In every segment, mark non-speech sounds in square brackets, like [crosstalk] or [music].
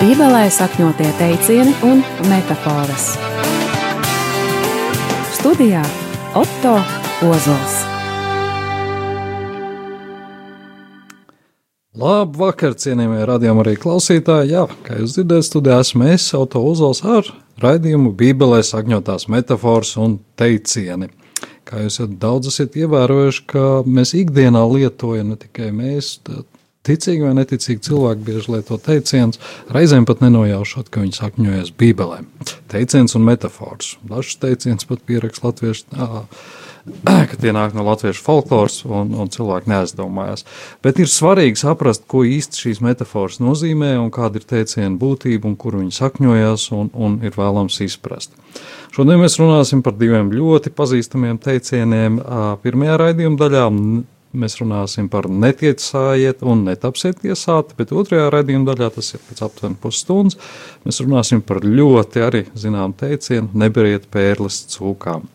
Bībelē sakņotie teicieni un metafāras. Studijā Otto Ozols. Labvakar, cienījamie radījumi arī klausītāji. Jā, kā jūs dzirdējat, studijā esmu es, Auto Uzols, ar raidījumu Bībelē sakņotās metafāras un teicieni. Kā jūs jau daudz esat ievērojuši, ka mēs ikdienā lietojam ne tikai mēs, ticīgi vai neticīgi cilvēki bieži lieto teicienus, reizēm pat nenojaušot, ka viņi sakņojas Bībelē. Teiciens un metafors. Dažs teiciens pat pierakst latviešu. [clears throat] Ka tie nāk no latviešu folkloras, un, un cilvēki neaizdomājās. Bet ir svarīgi saprast, ko īsti šīs metafāras nozīmē, un kāda ir teiciena būtība, un kur viņi sakņojas, un, un ir vēlams izprast. Šodien mēs runāsim par diviem ļoti pazīstamiem teicieniem. Pirmajā raidījuma daļā mēs runāsim par netiecājiet un netapsiet tiesāti, bet otrajā raidījuma daļā, tas ir pēc aptuveni pusstundas, mēs runāsim par ļoti arī zinām teicienu neberiet pērles cūkām.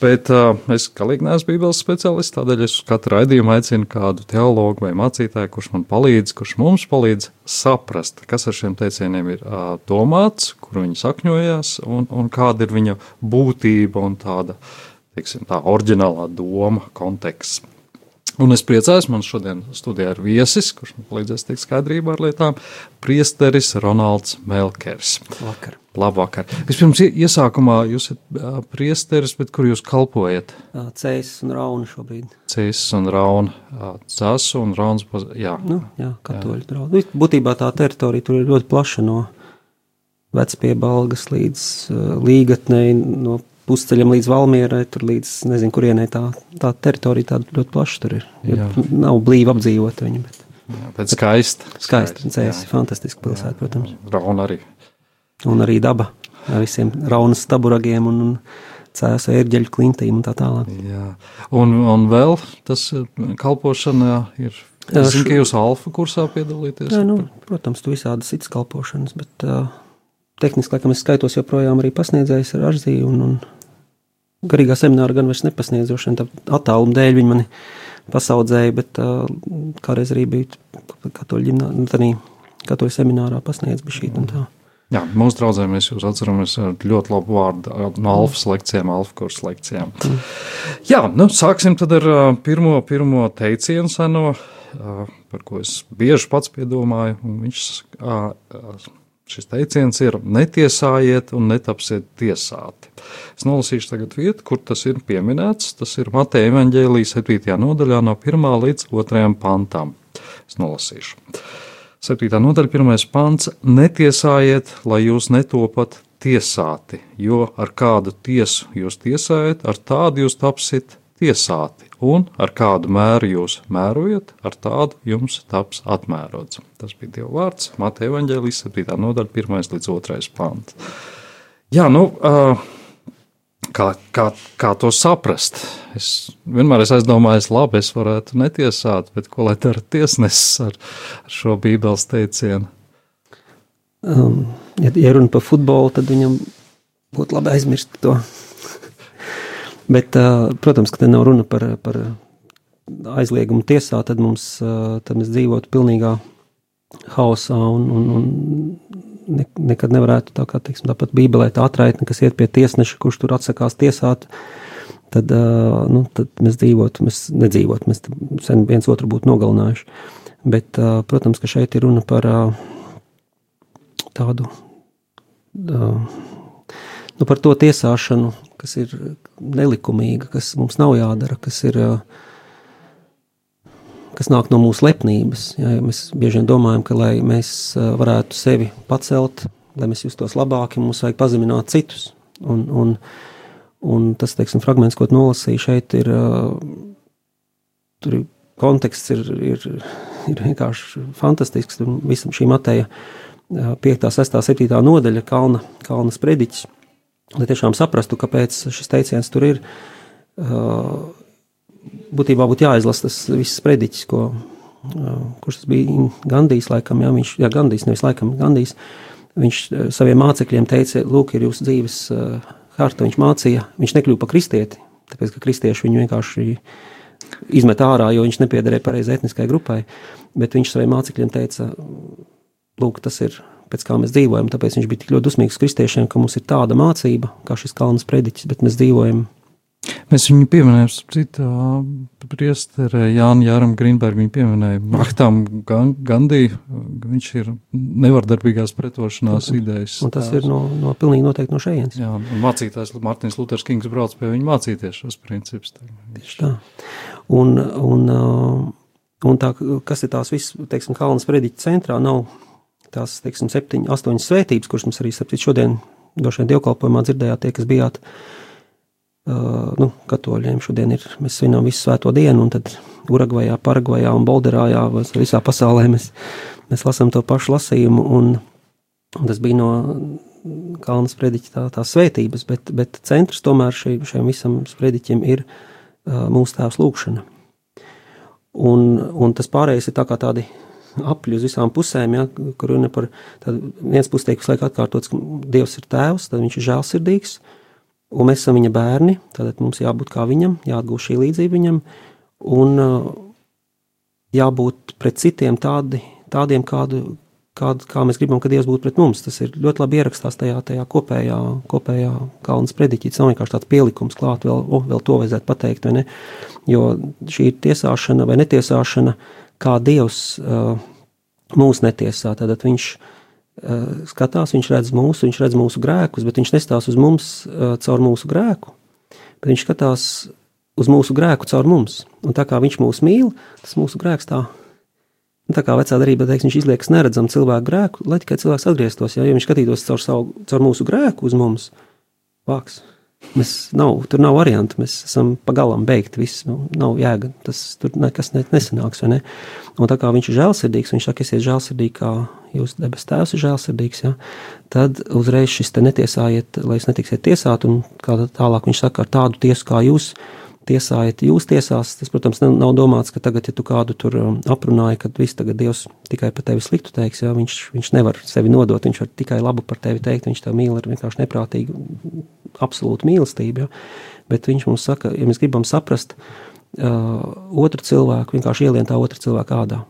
Bet uh, es galīgi neesmu bībeles speciālists, tādēļ es katru raidījumu aicinu kādu teologu vai mācītāju, kurš man palīdz, kurš mums palīdz saprast, kas ar šiem teicieniem ir uh, domāts, kur viņi sakņojās un, un kāda ir viņa būtība un tāda, teiksim, tā oriģinālā doma, konteksts. Un es priecājos, man šodien studijā ir viesis, kurš man palīdzēs tikt skaidrībā ar lietām, priesteris Ronalds Melkers. Vakar. Labvakar. Vispirms iesākumā jūs esat priesteris, bet kur jūs kalpojat? Cēsis un Rauna šobrīd. Cēsis un Rauna. Cēsis un Rauns, jā. Nu, jā, katoļu draugi. Būtībā tā teritorija tur ir ļoti plaša no vecpiebalgas līdz līgatnei, no pusceļam līdz Valmierai, tur līdz nezinu, kurienei tā, tā teritorija tāda ļoti plaša tur ir. nav blīvi apdzīvot viņa. Bet, jā, bet skaista. Skaista, cēsi, fantastiska pilsēta, protams. Rauna arī. Un arī daba ar visiem raunas staburagiem un, un cēsu ērģeļu klintīm un tā tālāk. Jā. Un, un vēl tas eh, kalpošana ir. Es zinu, ka jūs alfa kursā piedalīties. Jā, nu, protams, tu visādas citas kalpošanas, bet uh, tehniski, laikam, es skaitos joprojām arī pasniedzējs ar Arzīju un, un garīgā semināra gan vairs nepasniedz, droši vien tā attāluma dēļ viņi mani pasaudzēja, bet uh, kādreiz arī bija katoļu ģimnā, katoļu seminārā pasniedz bija šī un tā. Jā, mūsu draugiem mēs jūs atceramies ar ļoti labu vārdu no alfas lekcijām, alfa kursu lekcijām. Mm. Jā, nu sāksim tad ar pirmo, pirmo teicienu seno, par ko es bieži pats piedomāju, un viņš Šis teiciens ir netiesājiet un netapsiet tiesāti. Es nolasīšu tagad vietu, kur tas ir pieminēts. Tas ir Mateja evaņģēlijas 7. nodaļā no 1. līdz 2. pantam. Es nolasīšu. 7. nodaļa, 1. pants - Netiesājiet, lai jūs netopat tiesāti, jo ar kādu tiesu jūs tiesājat, ar tādu jūs tapsiet tiesāti un ar kādu mēru jūs mērojat, ar tādu jums taps atmērots. Tas bija Dieva vārds, Mateja Evanģēlijas 7. nodaļa, 1 līdz 2 pants. Jā, nu, kā, kā, kā to saprast? Es vienmēr esmu aizdomājis, labi, es varētu netiesāt, bet ko lai dara tiesnesis ar, ar šo bībeles teicienu? Um, ja, ja runa par futbolu, tad viņam būtu labi aizmirst to Bet, protams, ka te nav runa par, par aizliegumu tiesā, tad, mums, tad mēs dzīvotu pilnīgā haosā un, un, un ne, nekad nevarētu tā kā, teiksim, tāpat bībelē tā atraitne, kas iet pie tiesneša, kurš tur atsakās tiesāt, tad, nu, tad mēs dzīvotu, mēs nedzīvotu, mēs sen viens otru būtu nogalinājuši. Bet, protams, ka šeit ir runa par tādu, nu, par to tiesāšanu, kas ir nelikumīga, kas mums nav jādara, kas ir. Kas nāk no mūsu lepnības. Ja, mēs bieži vien domājam, ka, lai mēs varētu sevi pacelt, lai mēs justos labāki, mums vajag pazemināt citus. Un, un, un tas, teiksim, fragments, ko nolasīju šeit, ir, tur ir konteksts ir, ir, ir vienkārši fantastisks. Tur visam šī Mateja 5, 6, 7 nodaļa, kalna, kalna sprediķis lai tiešām saprastu, kāpēc šis teiciens tur ir. Būtībā būtu jāizlasa tas viss sprediķis, ko, kurš tas bija Gandijs, laikam, jā, viņš, jā, Gandijs, nevis laikam Gandijs, viņš saviem mācekļiem teica, lūk, ir jūsu dzīves harta, viņš mācīja, viņš nekļuva par kristieti, tāpēc, ka kristieši viņu vienkārši izmet ārā, jo viņš nepiedarēja pareizai etniskai grupai, bet viņš saviem mācekļiem teica, lūk, tas ir pēc kā mēs dzīvojam. Tāpēc viņš bija tik ļoti dusmīgs kristiešiem, ka mums ir tāda mācība, kā šis kalns prediķis, bet mēs dzīvojam. Mēs viņu pieminējām, citu priesterē Jānu Jāram Grīnbergu, viņu pieminēja Mahtam Gandī, viņš ir nevardarbīgās pretošanās idejas. Un tas tās. ir no, no pilnīgi noteikti no šejienes. Jā, un mācītājs Martins Luters Kings brauc pie viņa mācīties šos principus. Tieši tā. Un, un, un tā, kas ir tās viss, teiksim, Kalnas prediķa centrā, nav tās, teiksim, septiņi, astoņas svētības, kuras mums arī, šodien, došajā dievkalpojumā dzirdējāt tie, kas bijāt, uh, nu, katoļiem šodien ir, mēs svinām visu svēto dienu, un tad Uragvajā, Paragvajā un Bolderājā, visā pasaulē mēs, mēs lasām to pašu lasījumu, un, un tas bija no Kalnas prediķa tā, tās svētības, bet, bet centrs tomēr šī, šiem visam sprediķim ir uh, mūsu tēvs lūkšana. Un, un tas pārējais ir tā kā tādi apļu uz visām pusēm, ja, kur runa par tādu viens visu laiku atkārtots, ka Dievs ir tēvs, tad viņš ir žēlsirdīgs, un mēs esam viņa bērni, tad mums jābūt kā viņam, jāatgūst šī līdzība viņam, un jābūt pret citiem tādi, tādiem, kādu, kādu, kā mēs gribam, ka Dievs būtu pret mums. Tas ir ļoti labi ierakstās tajā, tajā kopējā, kopējā kalnas prediķī. Tas nav vienkārši tāds pielikums klāt, vēl, oh, vēl to vajadzētu pateikt, vai ne? Jo šī tiesāšana vai netiesāšana, kā Dievs uh, mūs netiesā. Tad viņš uh, skatās, viņš redz mūsu, viņš redz mūsu grēkus, bet viņš nestās uz mums uh, caur mūsu grēku, bet viņš skatās uz mūsu grēku caur mums. Un tā kā viņš mūs mīl, tas mūsu grēks tā. Tā kā vecā darbā teiks, viņš izliekas neredzam cilvēku grēku, lai tikai cilvēks atgrieztos. Ja, ja viņš skatītos caur, savu, caur mūsu grēku uz mums, vāks. Mēs nav, tur nav variantu, mēs esam pagalam beigti, viss. Nu, nav jēga, tas tur nekas ne, nesanāks, ne? Un tā kā viņš ir žēlsirdīgs, viņš saka, esiet žēlsirdīgi, kā jūs debes tēvs ir žēlsirdīgs, ja? tad uzreiz šis te netiesājiet, lai jūs netiksiet tiesāt, un kā tālāk viņš saka, ar tādu tiesu kā jūs, tiesājat jūs tiesās. Tas, protams, nav domāts, ka tagad, ja tu kādu tur um, aprunāji, kad viss tagad Dievs tikai par tevi sliktu teiks, jā, viņš, viņš nevar sevi nodot, viņš var tikai labu par tevi teikt, viņš tev mīl ar vienkārši neprātīgu, absolūtu mīlestību. Jā. Bet viņš mums saka, ja mēs gribam saprast uh, otru cilvēku, vienkārši ielien tā otru cilvēku ādā.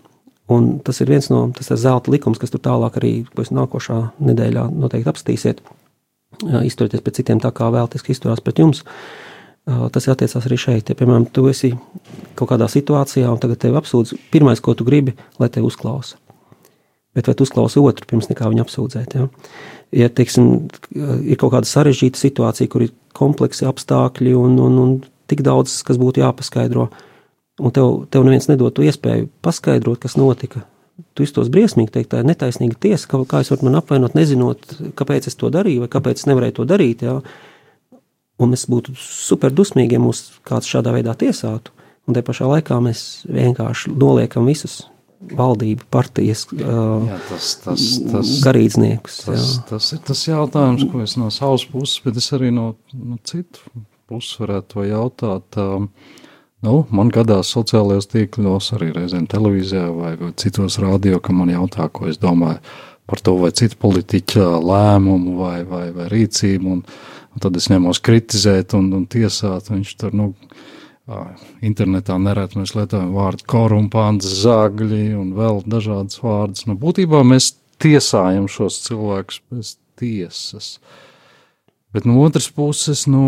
Un tas ir viens no tas zelta likums, kas tur tālāk arī, ko es nākošā nedēļā noteikti apstīsiet, uh, izturieties pret citiem tā, kā vēlties izturās pret jums. Uh, Tas attiecās arī šeit. Ja, piemēram, tu esi kaut kādā situācijā, un tagad tevi apsūdz, pirmais, ko tu gribi, lai tevi uzklausa. Bet vai tu uzklausi otru pirms nekā viņu apsūdzēt? Ja, ja teiksim, ir kaut kāda sarežģīta situācija, kur ir kompleksi apstākļi un, un, un tik daudz, kas būtu jāpaskaidro, un tev, tev neviens nedod to iespēju paskaidrot, kas notika. Tu iztos briesmīgi, teikt, tā ir netaisnīga tiesa, kā, kā es varu man apvainot, nezinot, kāpēc es to darīju, vai kāpēc es nevarēju to darīt. Ja? Un mēs būtu super dusmīgi, ja mūs kāds šādā veidā tiesātu. Un te pašā laikā mēs vienkārši noliekam visus valdību, partijas jā, tas, tas, tas, garīdzniekus. Tas, jā. tas ir tas jautājums, ko es no savas puses, bet es arī no, no citu puses varētu to jautāt. Nu, man gadās sociālajos tīklos, arī reizēm televīzijā vai, vai citos rādio, ka man jautā, ko es domāju par to vai citu politiķa lēmumu vai, vai, vai rīcību. Un, Un tad es ņemos kritizēt un, un tiesāt. Viņš tur, nu, internetā nereti mēs lietojam vārdu korumpants, zagļi un vēl dažādas vārdus. Nu, būtībā mēs tiesājam šos cilvēkus bez tiesas. Bet no otras puses, nu,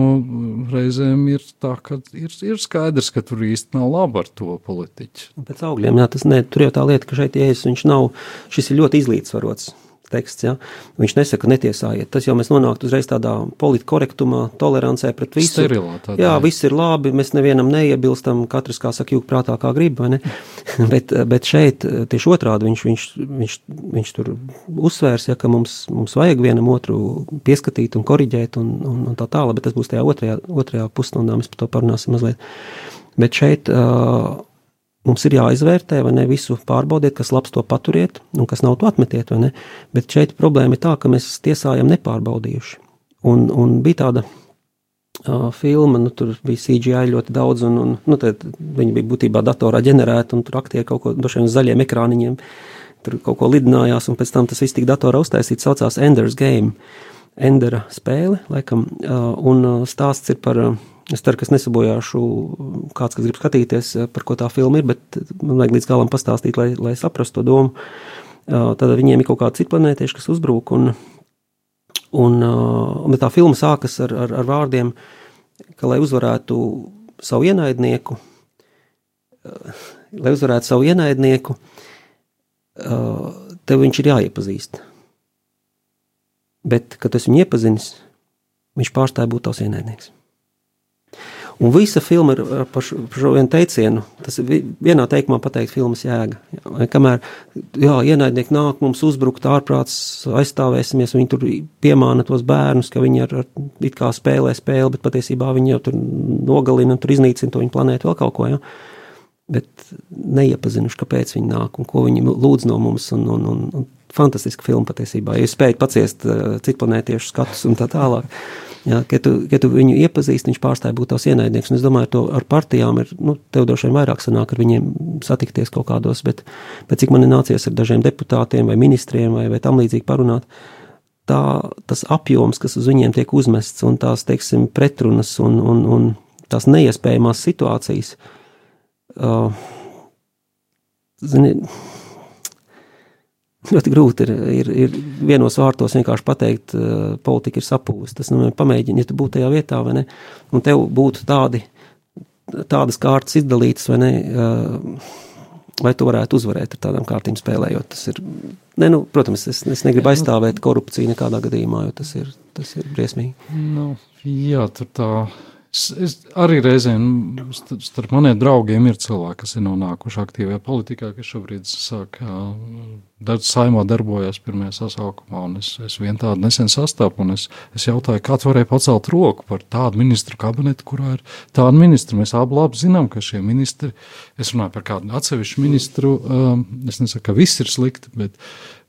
reizēm ir tā, ka ir, ir skaidrs, ka tur īsti nav labi ar to politiķu. Pēc augļiem, jā, tas ne, tur jau tā lieta, ka šeit ies, viņš nav, šis ir ļoti izlīdzsvarots teksts. Ja? Viņš nesaka, netiesājiet. Tas jau mēs nonāktu uzreiz tādā politkorektumā, tolerancē pret visu. Sterilā, tādā, jā, viss ir labi, mēs nevienam neiebilstam, katrs, kā saka, jūg prātā, kā grib, vai ne? [laughs] bet, bet šeit tieši otrādi viņš, viņš, viņš, viņš tur uzsvērs, ja, ka mums, mums vajag vienam otru pieskatīt un koriģēt un, un, un tā tālāk, bet tas būs tajā otrajā, otrajā pusstundā, mēs par to parunāsim mazliet. Bet šeit uh, Mums ir jāizvērtē, vai ne visu pārbaudiet, kas labs to paturiet, un kas nav to atmetiet. Bet šeit problēma ir tā, ka mēs tiesājam nepārbaudījuši. Un, un bija tāda uh, filma, nu, tur bija CGI ļoti daudz, un, un nu, viņi bija būtībā datorā ģenerēti, un tur aktieri kaut ko došiem zaļiem ekrāniņiem, tur kaut ko lidinājās, un pēc tam tas viss tika datorā uztaisīts, saucās Ender's Game. Endera spēle, laikam, uh, un stāsts ir par uh, Es ceru, ka es nesabojāšu kāds, kas grib skatīties, eh, par ko tā filma ir, bet man vajag līdz galam pastāstīt, lai, lai saprastu to domu. Tad viņiem ir kaut kādi citi planētieši, kas uzbrūk. Un, un, un tā filma sākas ar, ar, ar vārdiem, ka, lai uzvarētu savu ienaidnieku, lai uzvarētu savu ienaidnieku, tev viņš ir jāiepazīst. Bet, kad es viņu iepazīstu, viņš pārstāja būt tavs ienaidnieks. Un visa filma ir par šo, par šo vienu teicienu. Tas ir vienā teikumā pateikt filmas jēga. Jā, kamēr jā, ienaidnieki nāk mums uzbrukt ārprāts, aizstāvēsimies, viņi tur piemāna tos bērnus, ka viņi ar, ar it kā spēlē spēli, bet patiesībā viņi jau tur nogalina un tur iznīcina to viņu planētu vēl kaut ko. Ja? Bet neiepazinuši, kāpēc viņi nāk un ko viņi lūdz no mums. Un, un, un, un fantastiska filma patiesībā. Jūs spējat paciest uh, citplanētiešu skatus un tā tālāk. Ja, kad, tu, kad tu viņu iepazīsti, viņš pārstāja būt tavs ienaidnieks. Un es domāju, to ar partijām ir, nu, tev droši vien vairāk sanāk ar viņiem satikties kaut kādos, bet, bet cik man ir nācies ar dažiem deputātiem vai ministriem vai, vai tam līdzīgi parunāt, tā, tas apjoms, kas uz viņiem tiek uzmests un tās, teiksim, pretrunas un, un, un tās neiespējamās situācijas, uh, zini, [laughs] ļoti grūti ir, ir, ir vienos vārtos vienkārši pateikt, uh, politika ir sapūsta. Tas nu, pamēģini, ja tu būtu tajā vietā, vai ne, un tev būtu tādi, tādas kārtas izdalītas, vai ne, uh, vai tu varētu uzvarēt ar tādām kārtīm spēlējot. Tas ir, ne, nu, protams, es, es negribu aizstāvēt korupciju nekādā gadījumā, jo tas ir, tas ir briesmīgi. Nu, jā, tur tā Es, es arī reizēm starp maniem draugiem ir cilvēki, kas ir nonākuši aktīvajā politikā, kas šobrīd sāk daudz saimā darbojas pirmajā sasaukumā. Es, es vien tādu nesen sastapu, un es, es jautāju, kā tu varēji pacelt roku par tādu ministru kabinetu, kurā ir tāda ministra. Mēs abi labi zinām, ka šie ministri, es runāju par kādu atsevišķu ministru, es nesaku, ka viss ir slikti, bet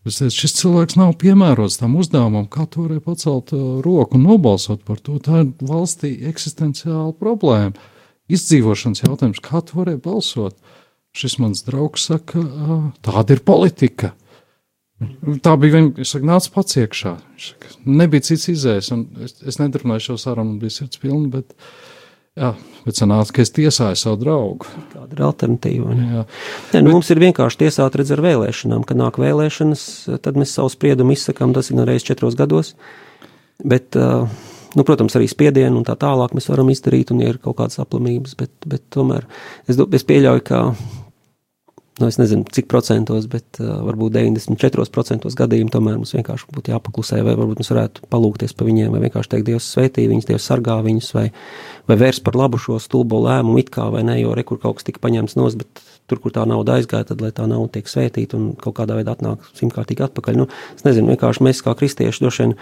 Teicu, šis cilvēks nav piemērots tam uzdevumam, kā to varēja pacelt uh, roku un nobalsot par to. Tā ir valstī eksistenciāla problēma. Izdzīvošanas jautājums, kā tu varēji balsot. Šis mans draugs saka, tāda ir politika. Tā bija vienkārši nāca pats iekšā. Saka, nebija cits izējas, un es, es neturpināju šo sarunu, bija sirds pilna, bet uh, Jā, bet sanāca, ka es tiesāju savu draugu. Kāda ir alternatīva? Jā. Nē, nu, bet... Mums ir vienkārši tiesāt redz ar vēlēšanām, kad nāk vēlēšanas, tad mēs savu spriedumu izsakām, tas ir reizes četros gados. Bet, nu, protams, arī spiedienu un tā tālāk mēs varam izdarīt, un ir kaut kādas aplamības, bet, bet tomēr es, es pieļauju, ka nu, es nezinu, cik procentos, bet uh, varbūt 94% gadījumu tomēr mums vienkārši būtu jāpaklusē, vai varbūt mēs varētu palūkties par viņiem, vai vienkārši teikt, Dievs sveitī viņus, Dievs sargā viņus, vai, vai vērst par labu šo stulbo lēmumu, it kā vai ne, jo rekur kaut kas tika paņemts nos, bet tur, kur tā nauda aizgāja, tad lai tā nauda tiek svētīta un kaut kādā veidā atnāk simtkārtīgi atpakaļ. Nu, es nezinu, vienkārši mēs kā kristieši droši vien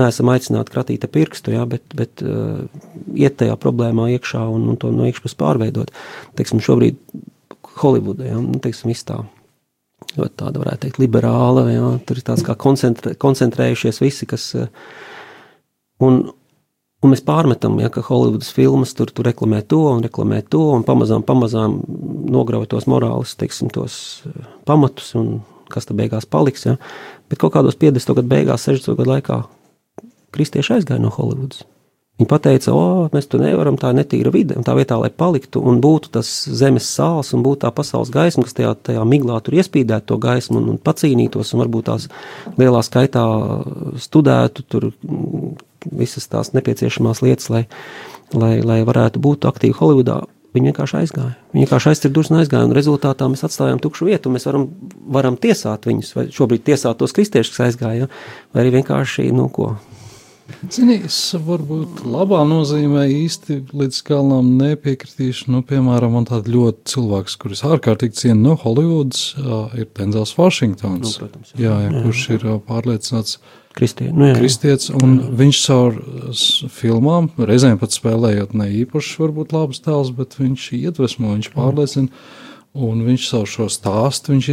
neesam aicināti kratīt pirkstu, jā, bet, bet uh, iet tajā problēmā iekšā un, un to no iekšpuses pārveidot. Teiksim, šobrīd Holivuda, ja, nu, teiksim, tā ļoti tāda, varētu teikt, liberāla, ja, tur ir tāds kā koncentrē, koncentrējušies visi, kas, eh, un, un mēs pārmetam, ja, ka Holivudas filmas tur, tur reklamē to un reklamē to, un pamazām, pamazām nograuj tos morālus, teiksim, tos eh, pamatus, un kas tad beigās paliks, ja, bet kaut kādos 50. gadu beigās, 60. gadu laikā kristieši aizgāja no Holivudas. Viņi teica, o, mēs tur nevaram, tā ir netīra vide, un tā vietā, lai paliktu un būtu tas zemes sāls un būtu tā pasaules gaisma, kas tajā, tajā miglā tur iespīdētu to gaismu un, un pacīnītos, un varbūt tās lielā skaitā studētu tur visas tās nepieciešamās lietas, lai, lai, lai varētu būt aktīvi Holivudā. Viņi vienkārši aizgāja. Viņi vienkārši aizsver durvis un aizgāja, un rezultātā mēs atstājām tukšu vietu, mēs varam, varam tiesāt viņus, vai šobrīd tiesāt tos kristiešus, kas aizgāja, vai arī vienkārši, nu, ko, Zini, es varbūt labā nozīmē īsti līdz galam nepiekritīšu. Nu, piemēram, man tāds ļoti cilvēks, kurus ārkārtīgi cienu no Holivudas, ir Denzels Vašingtons. Nu, protams, jā. Jā, jā, kurš ir pārliecināts Kristie, nu, jā, jā. kristietis, un jā. viņš caur filmām, reizēm pat spēlējot ne īpaši varbūt labus tēlus, bet viņš iedvesmo, viņš pārliecina. Mm Un viņš savu šo stāstu, viņš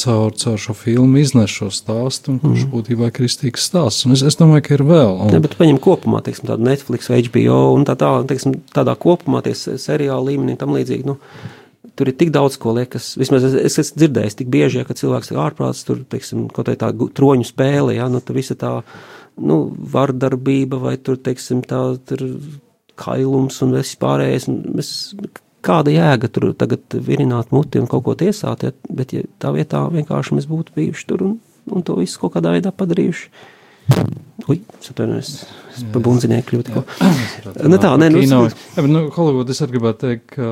caur, caur šo filmu iznes šo stāstu, kurš mm. būtībā ir kristīgs stāsts. Un es, es domāju, ka ir vēl. Un... Ne, bet paņem kopumā, teiksim, tādu Netflix, HBO un tā tā, teiksim, tādā kopumā tie seriāli līmenī tam līdzīgi. Nu, tur ir tik daudz ko liekas. Vismaz es, es esmu dzirdējis tik bieži, ja, ka cilvēks ir ārprāts, tur, teiksim, kaut kā tā troņu spēle, ja, nu, tur visa tā, nu, vardarbība vai tur, teiksim, tā, tur kailums un viss pārējais. Un mēs, kāda jēga tur tagad virināt muti un kaut ko tiesāt, ja, bet ja tā vietā vienkārši mēs būtu bijuši tur un, un to visu kaut kādā veidā padarījuši. Ui, atvainojos, es pa bunzinieku kļūtu. [coughs] [coughs] Nu tā, nē, nu, Kino, jā, bet, nu, Hollywood, es arī gribētu teikt, ka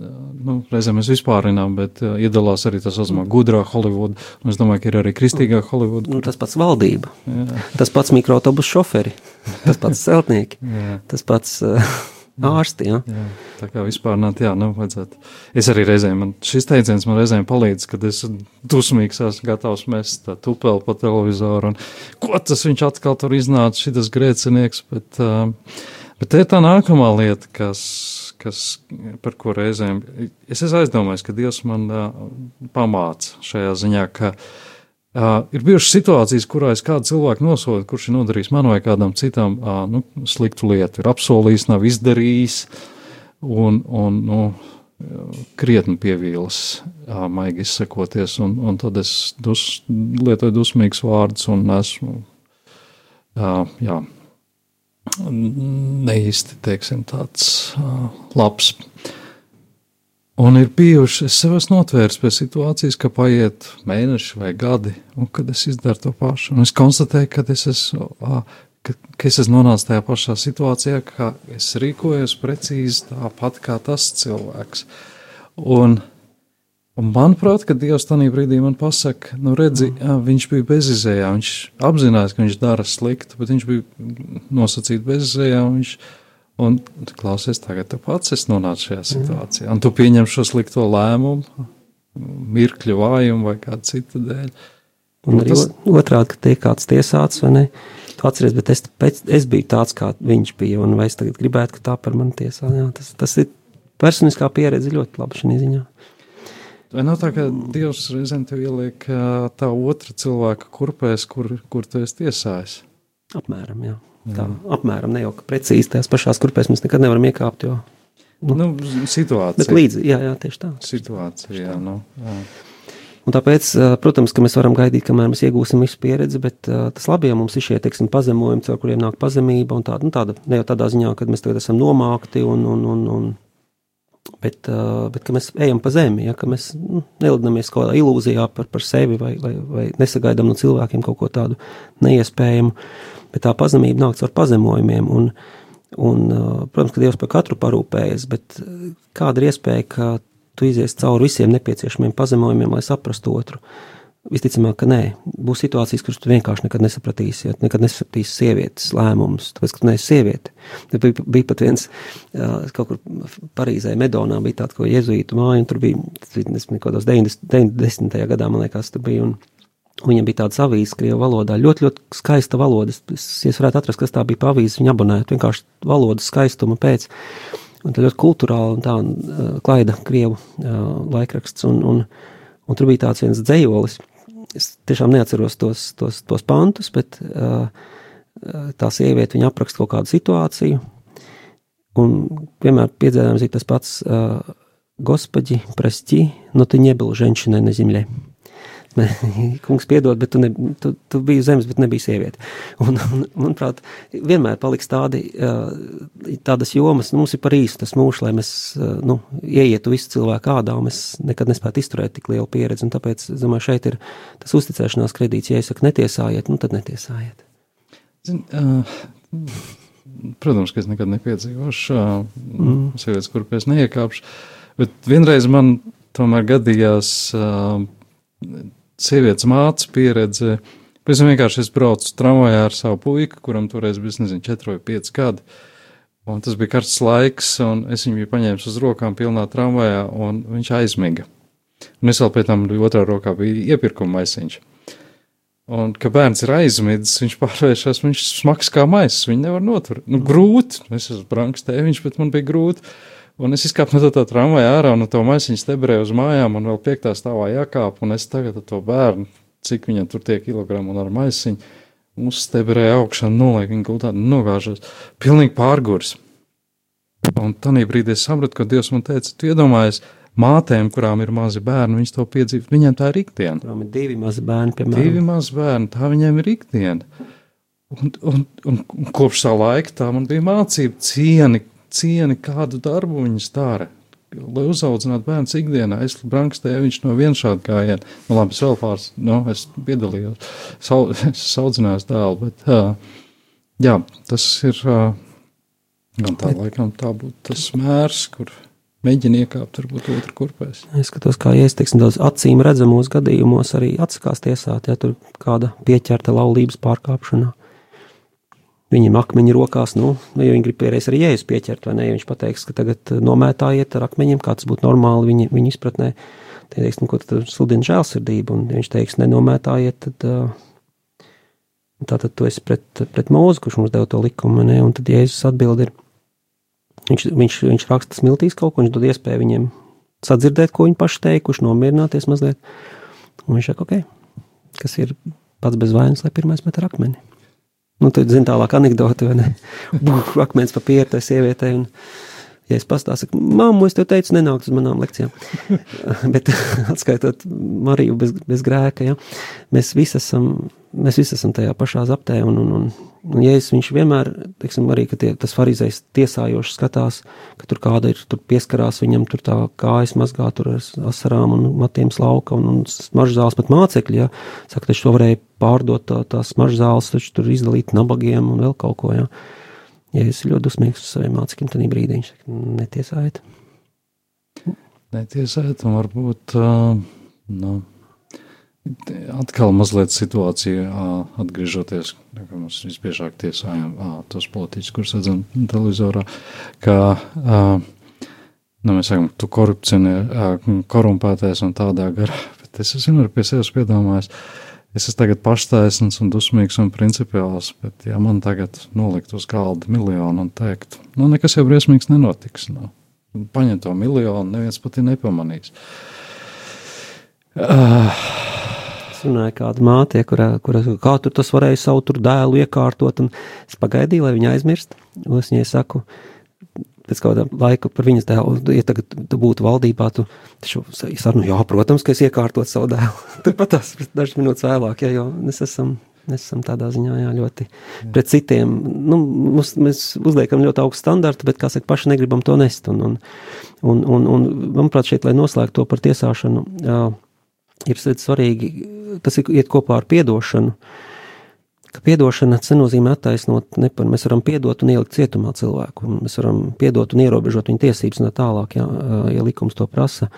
nu, reizēm mēs vispārinām, bet uh, iedalās arī tas saucamā gudrā Holivuda, un es domāju, ka ir arī kristīgā Holivuda. Nu, tas pats valdība, Jā, tas pats mikroautobus šoferi, tas pats celtnieki, jā, tas pats uh, [laughs] ārsti, jā. jā. Tā kā vispārināt, jā, nu, vajadzētu. Es arī reizēm, man šis teiciens man reizēm palīdz, kad es dusmīgs esmu gatavs mest tupeli pa televizoru, un ko tas viņš atkal tur iznāca, šitas grēcinieks, bet, uh, bet te ir tā nākamā lieta, kas, kas, par ko reizēm, es esmu aizdomājis, ka Dievs man uh, pamāca šajā ziņā, ka Uh, ir bijušas situācijas, kurā es kādu cilvēku nosodu, kurš ir nodarījis man vai kādam citam uh, nu, sliktu lietu, ir apsolījis, nav izdarījis, un, un nu, krietni pievīlis, uh, maigi izsakoties, un, un tad es dus, lietoju dusmīgus vārdus un esmu, uh, jā, neīsti, teiksim, tāds uh, labs. Un ir bijuši, es sev esmu notvērs pie situācijas, ka paiet mēneši vai gadi, un kad es izdaru to pašu. Un es konstatēju, ka es esmu, ka, ka es esmu nonācis tajā pašā situācijā, ka es rīkojos precīzi tāpat kā tas cilvēks. Un, un manuprāt, ka Dievs tajā brīdī man pasaka, nu redzi, jā, viņš bija bezizējā, viņš apzinājās, ka viņš dara sliktu, bet viņš bija nosacīts bezizējā, un viņš Un klausies, tagad tu pats esi nonācis šajā situācijā, un tu pieņem šo slikto lēmumu, mirkļu vājumu vai kādu citu dēļ. Un arī tas... otrādi, ka tiek kāds tiesāts, vai ne? Tu atceries, bet es, pēc, es biju tāds, kā viņš bija, un vai es tagad gribētu, ka tā par mani tiesā. Jā, tas, tas ir personiskā pieredze ļoti laba šī ziņā. Vai nav tā, ka Dievs reizēm tev ieliek tā otra cilvēka kurpēs, kur, kur tu esi tiesājis? Apmēram, jā. Tā apmēram ne jau precīzi tajās pašās kurpēs mēs nekad nevaram iekāpt. Jo, nu, nu, situācija. Bet līdzi, jā, jā, tieši tā. Situācija, jā, nu, jā. Un tāpēc, protams, ka mēs varam gaidīt, kamēr mēs iegūsim visu pieredzi, bet tas labi, ja mums ir šie, teiksim, pazemojumi, caur kuriem nāk pazemība un tāda, nu, tāda ne jau tādā ziņā, ka mēs tagad esam nomākti un, un, un, un bet, bet ka mēs ejam pa zemi, ja, ka mēs nu, nelidinamies kaut kādā ilūzijā par, par sevi vai, vai, vai nesagaidām no cilvēkiem kaut ko tādu neiespējamu. Uh, bet tā pazemība nāk caur pazemojumiem. Un, un, protams, ka Dievs par katru parūpējas, bet kāda ir iespēja, ka tu izies cauri visiem nepieciešamiem pazemojumiem, lai saprastu otru? Visticamāk, ka nē, būs situācijas, kuras tu vienkārši nekad nesapratīsi. Ja? Nekad nesapratīsi sievietes lēmumus, tāpēc, ka tu neesi sieviete. Bija, bija pat viens kaut kur Parīzē, Medonā, bija tāds, ko jezuītu māja, un tur bija, tas bija kaut kādos 90. 90. gadā, man liekas, tur bija. Un, Viņam bija tāds avīzes, krievu valodā, ļoti, ļoti skaista valoda. Es, es varētu atrast, kas tā bija pa avīzi, viņa abonēta vienkārši valodas skaistuma pēc. Un tā ļoti kultūrāli un tā uh, klaida krievu uh, laikraksts. Un, un, un tur bija tāds viens dzējolis. Es tiešām neatceros tos, tos, tos pantus, bet uh, uh tā sieviete viņa apraksta kaut kādu situāciju. Un vienmēr piedzēdams ir tas pats uh, Gospodi, prasti, no nu, te nebija ženšinai na zemļai. [laughs] kungs, piedod, bet tu, ne, tu, tu biji zemes, bet nebija sieviete. Un, un, manuprāt, vienmēr paliks tādi, tādas jomas, nu, mums ir par īstu tas mūžs, lai mēs nu, ieietu visu cilvēku ādā, un mēs nekad nespētu izturēt tik lielu pieredzi. Un tāpēc, es domāju, šeit ir tas uzticēšanās kredīts. Ja es saku, netiesājiet, nu tad netiesājiet. Zin, uh, protams, ka es nekad nepiedzīvošu uh, mm. sievietes, kur pēc neiekāpšu, bet vienreiz man tomēr gadījās uh, sievietes māca pieredze. Pēc tam vienkārši es braucu tramvajā ar savu puiku, kuram toreiz bija, nezinu, 4 vai 5 gadi. Un tas bija karsts laiks, un es viņu biju paņēmis uz rokām pilnā tramvajā, un viņš aizmiga. Un es vēl pēc tam otrā rokā bija iepirkuma maisiņš. Un, kad bērns ir aizmidzis, viņš pārvēršas, viņš smags kā maisis, viņu nevar noturēt. Nu, grūti, es esmu brangs tēviņš, bet man bija grūti. Un es izkāpu no tā tramvaja ārā, un no to maisiņu stebrēju uz mājām, un vēl piektā stāvā jākāp, un es tagad to bērnu, cik viņam tur tie kilogramu un ar maisiņu, uzstebrēju augšā, noliek viņu gultā, nogāžos, pilnīgi pārgurs. Un tanī brīdī es sapratu, ka Dievs man teica, tu iedomājies, mātēm, kurām ir mazi bērni, viņas to piedzīvo, viņiem tā ir ikdiena. Kurām ir divi mazi bērni, piemēram. Divi mazi bērni, tā viņiem ir ikdiena. Un, un, un, un kopš tā laika tā man bija mācība cieni, cieni, kādu darbu viņas dara, lai uzaudzinātu bērnu ikdienā. Es brankstēju viņš no viena šāda gājiena. Nu, labi, es vēl pāris, nu, es piedalījos, sau, [laughs] es saudzināju dēlu, bet, uh, jā, tas ir, uh, gan tā laikam tā būtu tas mērs, kur mēģina iekāpt varbūt otru kurpēs. Es skatos, kā iesteiksim tos acīm redzamos gadījumos arī atsakās tiesāt, ja tur kāda pieķerta laulības pārkāpšanā. Viņam akmeņi rokās, nu, ja viņi grib pierēs arī jēzus pieķert, vai ne, ja viņš pateiks, ka tagad nomētājiet ar akmeņiem, kā tas būtu normāli viņa, viņa izpratnē, tad teiks, nu, ko tad sludina žēlsirdību, un ja viņš teiks, nenomētājiet, tad, tātad tu esi pret, pret mūzu, kurš mums deva to likumu, ne, un tad jēzus atbild ir, Viņš, viņš, viņš raksta smiltīs kaut ko, viņš dod iespēju viņiem sadzirdēt, ko viņi paši teikuši, nomierināties mazliet. Un viņš saka, ok, kas ir pats bez vainas, lai pirmais met ar akmeni. Nu, tad zina tālāk anekdoti, vai ne? [laughs] Buh, akmens papīra tai sievietei. Un, ja es pastāstu, ka mammu, es tev teicu, nenākt uz manām lekcijām. [laughs] Bet [laughs] atskaitot Mariju bez, bez grēka, ja, mēs visi esam mēs visi esam tajā pašā aptē, un, un, un, un es, viņš vienmēr, teiksim, arī, tie, tas farizējs tiesājoši skatās, ka tur kāda ir, tur pieskarās viņam, tur tā kājas mazgā, tur ar asarām un matiem slauka, un, un smaržzāles pat mācekļi, ja, saka, taču to varēja pārdot tā, tās smaržzāles, taču tur izdalīt nabagiem un vēl kaut ko, ja. Es ļoti dusmīgs uz saviem mācekļiem, tad brīdī viņš saka, netiesājiet. Netiesājiet, un varbūt, uh, nu, Atkal mazliet situācija, atgriežoties, ka mēs visbiežāk tiesājam tos politiķus, kurus redzam televizorā, ka, nu, mēs sakam, tu korumpētais un tādā garā, [laughs] bet es esmu arī pie sevis piedomājis, es esmu tagad paštaisns un dusmīgs un principiāls, bet ja man tagad nolikt uz galda miljonu un teikt, nu, nekas jau briesmīgs nenotiks, nu, paņem to miljonu, neviens pat ir nepamanīs. Uh, runāja kāda māte, kura, kura kā tur tas varēja savu dēlu iekārtot, un es pagaidīju, lai viņa aizmirst. Es viņai saku, pēc kāda laika par viņas dēlu, ja tagad tu būtu valdībā, tu taču sarunu, jā, protams, ka es iekārtot savu dēlu. [laughs] Turpat tās dažas minūtes vēlāk, ja, jo mēs esam Mēs esam tādā ziņā jā, ļoti jā. pret citiem. Nu, mums, mēs uzliekam ļoti augstu standartu, bet, kā saka, paši negribam to nest. Un, un, un, un, un manuprāt, šeit, lai noslēgtu to par tiesāšanu, jā, ir svarīgi, tas ir iet kopā ar piedošanu. Ka piedošana nenozīmē attaisnot, nepar, mēs varam piedot un ielikt cietumā cilvēku, mēs varam piedot un ierobežot viņa tiesības tā tālāk, ja, ja likums to prasa.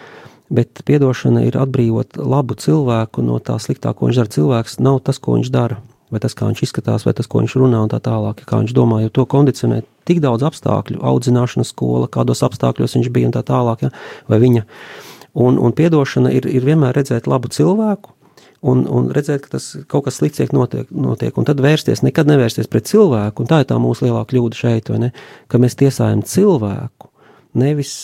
Bet piedošana ir atbrīvot labu cilvēku no tā sliktā, ko viņš dara. Cilvēks nav tas, ko viņš dara, vai tas, kā viņš izskatās, vai tas, ko viņš runā un tā tālāk, kā viņš domā, jo to kondicionē tik daudz apstākļu, audzināšanas skola, kādos apstākļos viņš bija un tā tālāk, ja, vai viņa. Un, un piedošana ir, ir vienmēr redzēt labu cilvēku, un, un redzēt, ka tas kaut kas slikts notiek, notiek, un tad vērsties, nekad nevērsties pret cilvēku, un tā ir tā mūsu lielā kļūda šeit, ne, ka mēs tiesājam cilvēku, nevis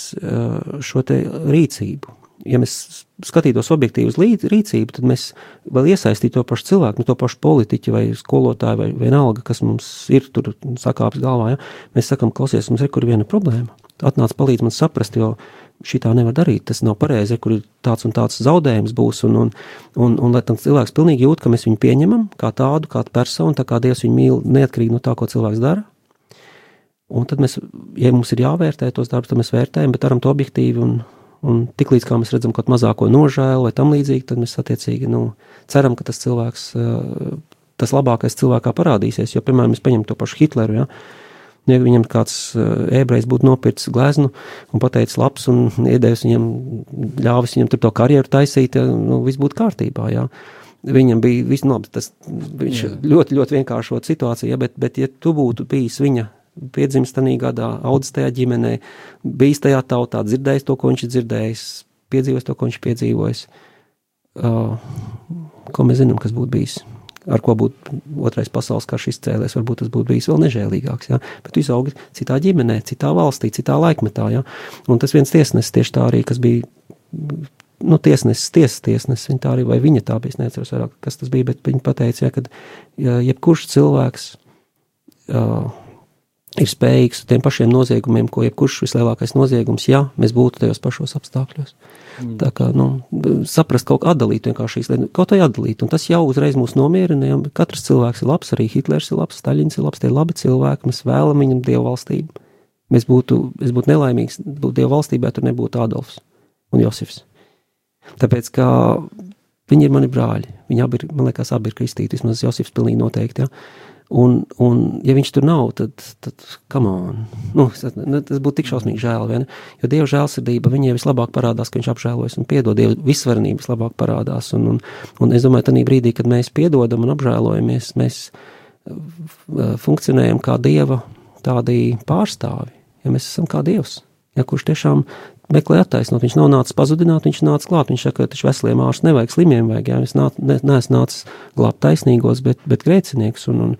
šo te rīcību. Ja mēs skatītos objektīvi uz rīcību, tad mēs vēl iesaistītu to pašu cilvēku, nu, to pašu politiķu vai skolotāju vai vienalga, kas mums ir tur sakāps galvā. Ja? Mēs sakam, klausies, mums ir kur viena problēma. Atnāc palīdz man saprast, jo šitā nevar darīt, tas nav pareizi, kur ir tāds un tāds zaudējums būs, un, un, un, un lai tam cilvēks pilnīgi jūt, ka mēs viņu pieņemam kā tādu, kā personu, tā kā Dievs viņu mīl, neatkarīgi no tā, ko cilvēks dara. Un tad mēs, ja mums ir jāvērtē tos darbus, tad mēs vērtējam, bet daram to objektīvi, un, un tik līdz kā mēs redzam kaut mazāko nožēlu vai tam līdzīgi, tad mēs attiecīgi, nu, ceram, ka tas cilvēks, tas labākais cilvēkā parādīsies, jo, piemēram, mēs paņemam to pašu Hitleru, ja, ja viņam kāds eh, ebrejs būtu nopircis gleznu un pateicis labs un iedevis viņam, ļāvis viņam tur to karjeru taisīt, nu, viss būtu kārtībā, jā. Viņam bija viss labi, tas viņš jā. ļoti, ļoti vienkāršot situāciju, ja, bet, bet ja tu būtu bijis viņa piedzimis tajā gadā, audzis tajā ģimenē, bijis tajā tautā, dzirdējis to, ko viņš ir dzirdējis, piedzīvojis to, ko viņš ir piedzīvojis, uh, ko mēs zinām, kas būtu bijis ar ko būtu otrais pasaules karš izcēlēs, varbūt tas būtu bijis vēl nežēlīgāks. Ja? Bet tu izaugi citā ģimenē, citā valstī, citā laikmetā. Ja? Un tas viens tiesnesis tieši tā arī, kas bija. Nu, tiesnesis, tiesas tiesnesis, viņa tā arī, vai viņa tā bija, es neatceros vairāk, kas tas bija, bet viņa pateica, ja, ka ja, jebkurš cilvēks uh, ir spējīgs tiem pašiem noziegumiem, ko jebkurš vislielākais noziegums, ja mēs būtu tajos pašos apstākļos. Mm. Tā kā, nu, saprast kaut kā atdalīt vienkārši šīs lietas, kaut kā atdalīt, un tas jau uzreiz mūs nomierina, ja katrs cilvēks ir labs, arī Hitlers ir labs, Staļins ir labs, tie ir labi cilvēki, mēs vēlam viņam dievu valstību. Mēs būtu, es būtu nelaimīgs, būtu Dieva valstībā, tur nebūtu Adolfs un Josifs. Tāpēc, ka viņi ir mani brāļi, viņi abi ir, man liekas, abi ir kristīti, vismaz Josifs pilnīgi noteikti, ja. Un, un, ja viņš tur nav, tad, tad on. Nu, tas, būtu tik šausmīgi žēl, ne? Jo Dieva žēlsirdība viņai vislabāk parādās, ka viņš apžēlojas un piedod. Dieva visvarenība vislabāk parādās. Un, un, un es domāju, tajā brīdī, kad mēs piedodam un apžēlojamies, mēs uh, funkcionējam kā Dieva tādi pārstāvi. Ja mēs esam kā Dievs, ja kurš tiešām meklē attaisnot. Viņš nav nācis pazudināt, viņš nāca klāt. Viņš saka, ka taču veseliem ārstiem nevajag, slimiem vajag. Jā, es nā, ne, neesmu nācis glābt taisnīgos, bet, bet grēcinieks. Un, un,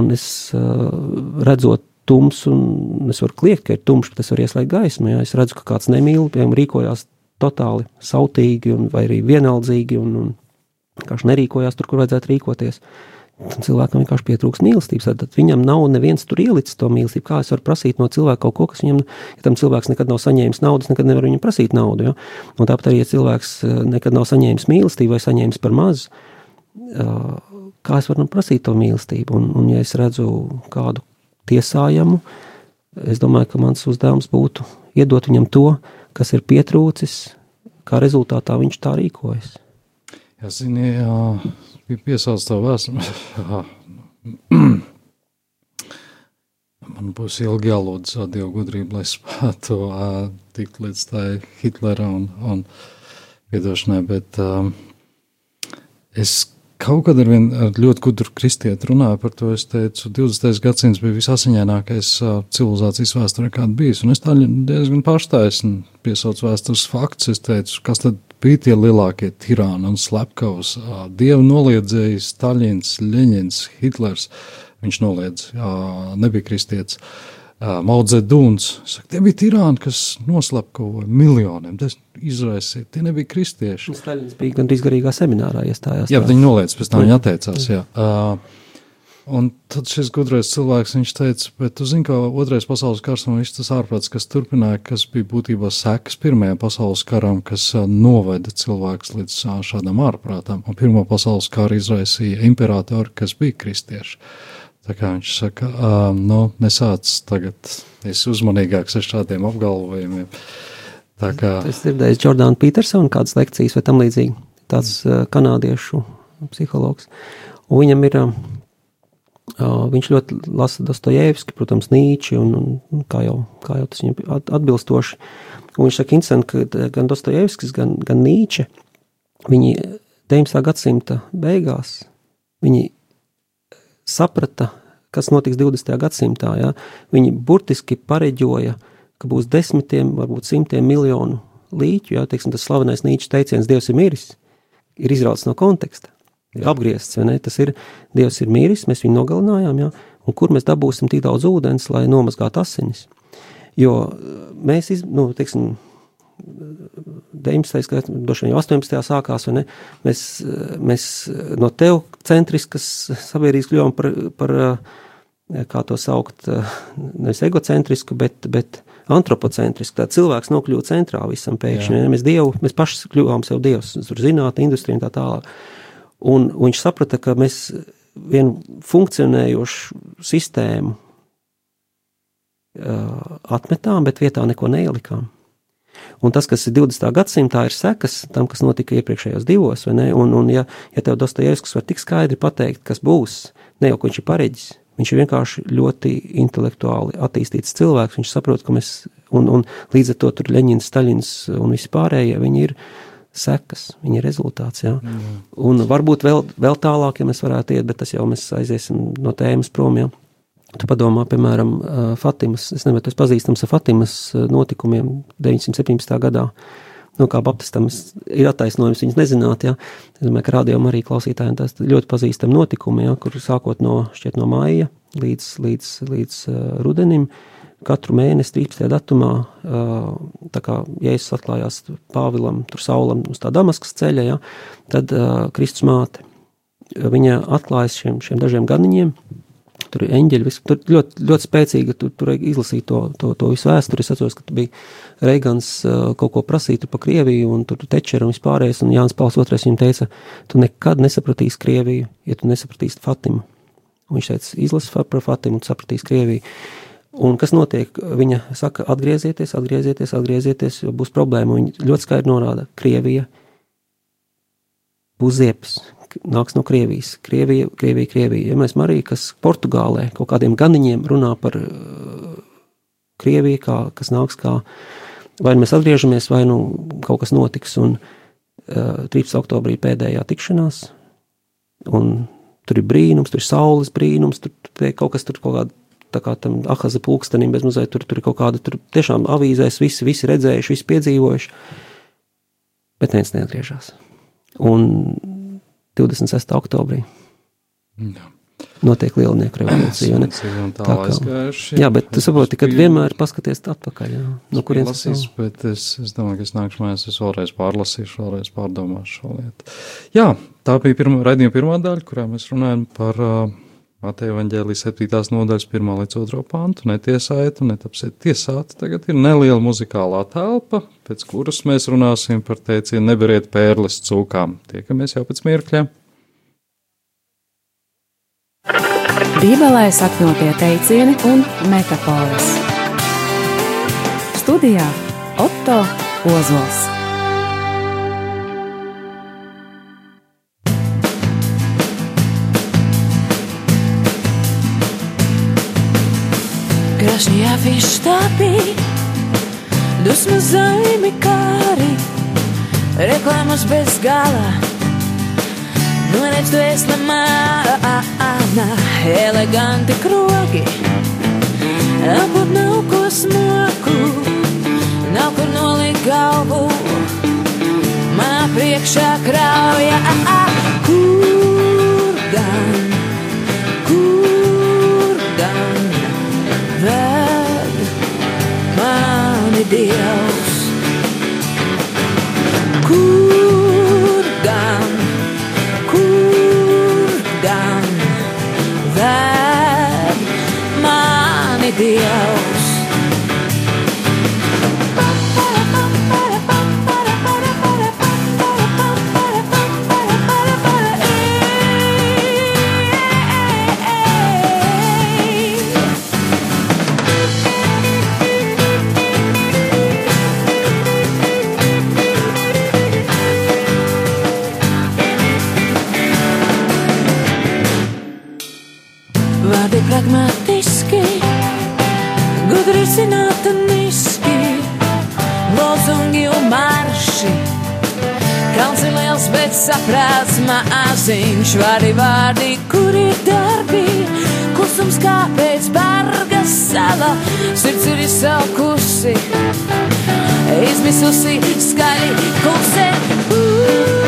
un es uh, redzot tumsu, un es varu kliegt, ka ir tumšs, bet es varu ieslēgt gaismu. Jā. Es redzu, ka kāds nemīl, piemēram, rīkojās totāli sautīgi un, vai arī vienaldzīgi un, un vienkārši nerīkojās tur, kur vajadzētu rīkoties. Uh, cilvēkam vienkārši pietrūkst mīlestības. Tad viņam nav neviens tur ielicis to mīlestību. Kā es varu prasīt no cilvēka kaut ko, kas viņam, ja tam cilvēks nekad nav saņēmis naudas, nekad nevar viņam prasīt naudu. Ja? Tāpat arī, ja cilvēks eh, nekad nav saņēmis mīlestību vai saņēmis par maz, eh, kā es varu prasīt to mīlestību? Un, un ja es redzu kādu tiesājamu, es domāju, ka mans uzdevums būtu iedot viņam to, kas ir pietrūcis, kā rezultātā viņš tā rīkojas. Jā, zini, jā bija piesaucis to vēsturi. Man būs ilgi jālūdz Dievu gudrību, lai spētu tikt līdz tai Hitlera un, un piedošanai, bet um, es kaut kad ar, vien, ar ļoti gudru kristieti runāju par to. Es teicu, 20. gadsimts bija visasiņainākais civilizācijas vēsturē, kāda bijis. Un es tā diezgan un piesaucu vēstures faktus. Es teicu, kas tad bija tie lielākie tirāni un slepkavs. Dievu noliedzējis Staļins, Ļeņins, Hitlers. Viņš noliedz, nebija kristietis. Maudzedūns. Tie bija tirāni, kas noslepkavoja miljoniem. Tas izraisīja. Tie nebija kristieši. Staļins bija gandrīz garīgā seminārā iestājās. Jā, viņi noliedz, pēc tam viņi atteicās. Jā. Uh, Un tad šis gudrais cilvēks teica, bet tu zini, ka otrais pasaules kars un viss tas ārprāts, kas turpināja, kas bija būtībā sekas pirmajam pasaules karam, kas noveda cilvēks līdz šādam ārprātam. Un pirmo pasaules karu izraisīja imperatori, kas bija kristieši. Tā kā viņš saka, nu, nesāc tagad, es uzmanīgāks ar šādiem apgalvojumiem. Tā kā. Es dzirdēju Jordānu Petersonu kādas lekcijas vai tam līdzīgi, tāds kanādiešu psihologs. Un viņam ir Viņš ļoti lasa Dostojevski, protams, Nīči, un, un kā, jau, kā jau tas viņam atbilstoši. Un viņš saka, interesanti, ka gan Dostojevskis, gan, gan Nīče, viņi 19. gadsimta beigās, viņi saprata, kas notiks 20. gadsimtā. Ja? Viņi burtiski pareģoja, ka būs desmitiem, varbūt simtiem miljonu līķu, ja teiksim, tas slavenais Nīčs teiciens, Dievs ir miris, ir izrauts no konteksta ir apgriezts, vai ne? Tas ir, Dievs ir miris, mēs viņu nogalinājām, jā, un kur mēs dabūsim tik daudz ūdens, lai nomazgātu asinis. Jo eh, mēs, iz, nu, teiksim, 19. gadsimta, droši vien 18. sākās, vai ne? Mēs, eh, mēs no teocentriskas sabiedrības kļuvām par, par, eh, kā to saukt, nevis egocentrisku, bet, bet antropocentrisku. Tā cilvēks nokļūst centrā visam pēkšņi. Mēs, dievu, mēs paši kļuvām sev dievs, tur zinātnē, industrijā un tā tālāk. Un viņš saprata, ka mēs vienu funkcionējošu sistēmu atmetām, bet vietā neko neielikām. Un tas, kas ir 20. gadsimtā, ir sekas tam, kas notika iepriekšējos divos. Un, un ja, ja tev Dostojevskis var tik skaidri pateikt, kas būs, ne jau ka viņš ir pareģis, viņš ir vienkārši ļoti intelektuāli attīstīts cilvēks. Viņš saprot, ka mēs, un, un līdz ar to tur Leņņņins, Staļins un visi pārējie, viņi ir sekas, viņa rezultāts. Ja? Mm. Un varbūt vēl, vēl tālāk, ja mēs varētu iet, bet tas jau mēs aiziesim no tēmas prom. Ja? Tu padomā, piemēram, Fatimas, es nezinu, tas pazīstams ar Fatimas notikumiem 917. gadā. Nu, kā Baptistam ir attaisnojums viņas nezināt, ja. Es domāju, ka rādījumam arī klausītājiem tas ļoti pazīstami notikumi, ja, kur sākot no, šķiet no māja līdz, līdz, līdz uh, rudenim, uh, katru mēnesi, 13. datumā, tā kā Jēzus atklājās Pāvilam, tur saulam uz tā Damaskas ceļa, ja, tad Kristus māte, viņa atklājas šiem, šiem dažiem ganiņiem, tur ir eņģeļi, vis, tur ļoti, ļoti spēcīga, tur, tur izlasīt to, to, to visu vēsturi, es atceros, ka tu bija Reigans kaut ko prasīt pa Krieviju, un tur tečeri un vispārējais, un Jānis Pauls II viņam teica, tu nekad nesapratīsi Krieviju, ja tu nesapratīsi Fatimu. Un viņš teica, izlasi par Fatimu un sapratīs Krieviju. Un kas notiek? Viņa saka, atgriezieties, atgriezieties, atgriezieties, jo būs problēma. Viņa ļoti skaidri norāda, Krievija būs ziepes, nāks no Krievijas. Krievija, Krievija, Krievija. Ja mēs Marija, kas Portugālē kaut kādiem ganiņiem runā par uh, Krieviju, kā, kas nāks kā, vai nu mēs atgriežamies, vai nu kaut kas notiks. Un uh, 13. oktobrī pēdējā tikšanās, un tur ir brīnums, tur ir saules brīnums, tur, tur kaut kas tur kaut kāda. Tā kā tam ahaza pulkstenim bez mazliet tur, tur ir kaut kāda, tur tiešām avīzēs visi, visi redzējuši, visi piedzīvojuši, bet neviens neatgriežas. Un 26. oktobrī Jā. notiek lielnieku revolūcija. tā kā- aizgājuši. Jā, bet tu saproti, ka vienmēr paskaties atpakaļ, jā, no kurienes lasīju, nav. bet es, es domāju, ka es nākšu mājās, es vēlreiz pārlasīšu, vēlreiz pārdomāšu šo lietu. Jā, tā bija pirma, raidījuma pirmā daļa, kurā mēs runājam par uh, Mateja Vaņģēlijas 7. nodaļas 1 līdz 2 pantu. Netiesājiet un netapsiet tiesāti. Tagad ir neliela muzikālā telpa, pēc kuras mēs runāsim par teicienu neberiet pērles cūkām. Tiekamies jau pēc mirkļa. Bībelē sakņotie teicieni un metafāras. Studijā Otto Ozols. Gražņā fištāpī, dusmu zaimi kāri, reklāmas bez gala. Noredz tu esi mana, eleganti krogi, apot nav ko smoku, nav kur nolikt galvu. Manā priekšā krauja, kur gan, kur gan mani Dievs. Bet saprāts maziņš, vārdi, kur ir darbi. Klusums kā pēc barga sala, sirds ir izsalkusi, izmisusi skaļi klusē. Mani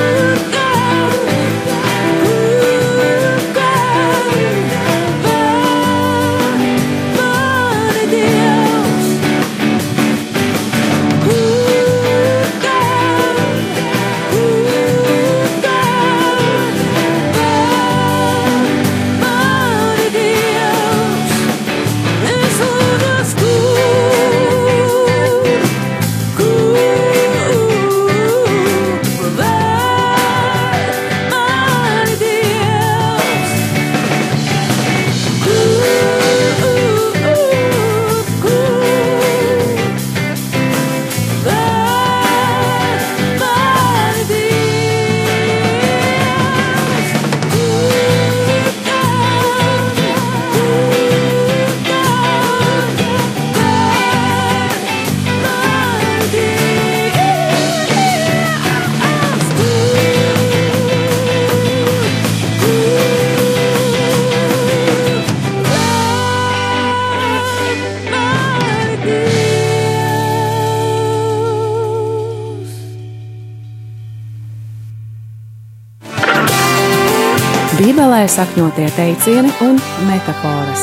Bībelē sakņotie teicieni un metafāras.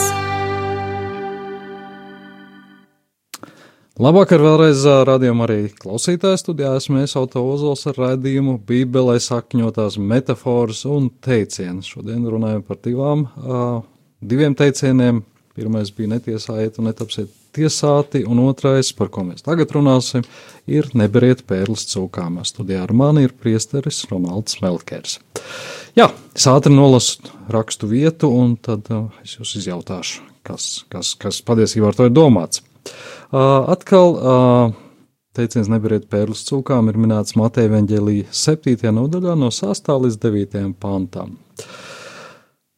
Labvakar vēlreiz rādījumā arī klausītājs studijā esmu es Auto Ozols ar raidījumu Bībelē sakņotās metafāras un teicienus. Šodien runājam par divām, uh, diviem teicieniem. Pirmais bija netiesājiet un netapsiet tiesāti, un otrais, par ko mēs tagad runāsim, ir neberiet pērles cūkām. Studijā ar mani ir priesteris Ronalds Melkers. Jā, es ātri nolasu rakstu vietu, un tad uh, es jūs izjautāšu, kas, kas, kas patiesībā ar to ir domāts. Uh, atkal uh, teiciens neberiet pērlis cūkām ir minēts Mateja Venģelī 7. nodaļā no 6. līdz 9. pantam.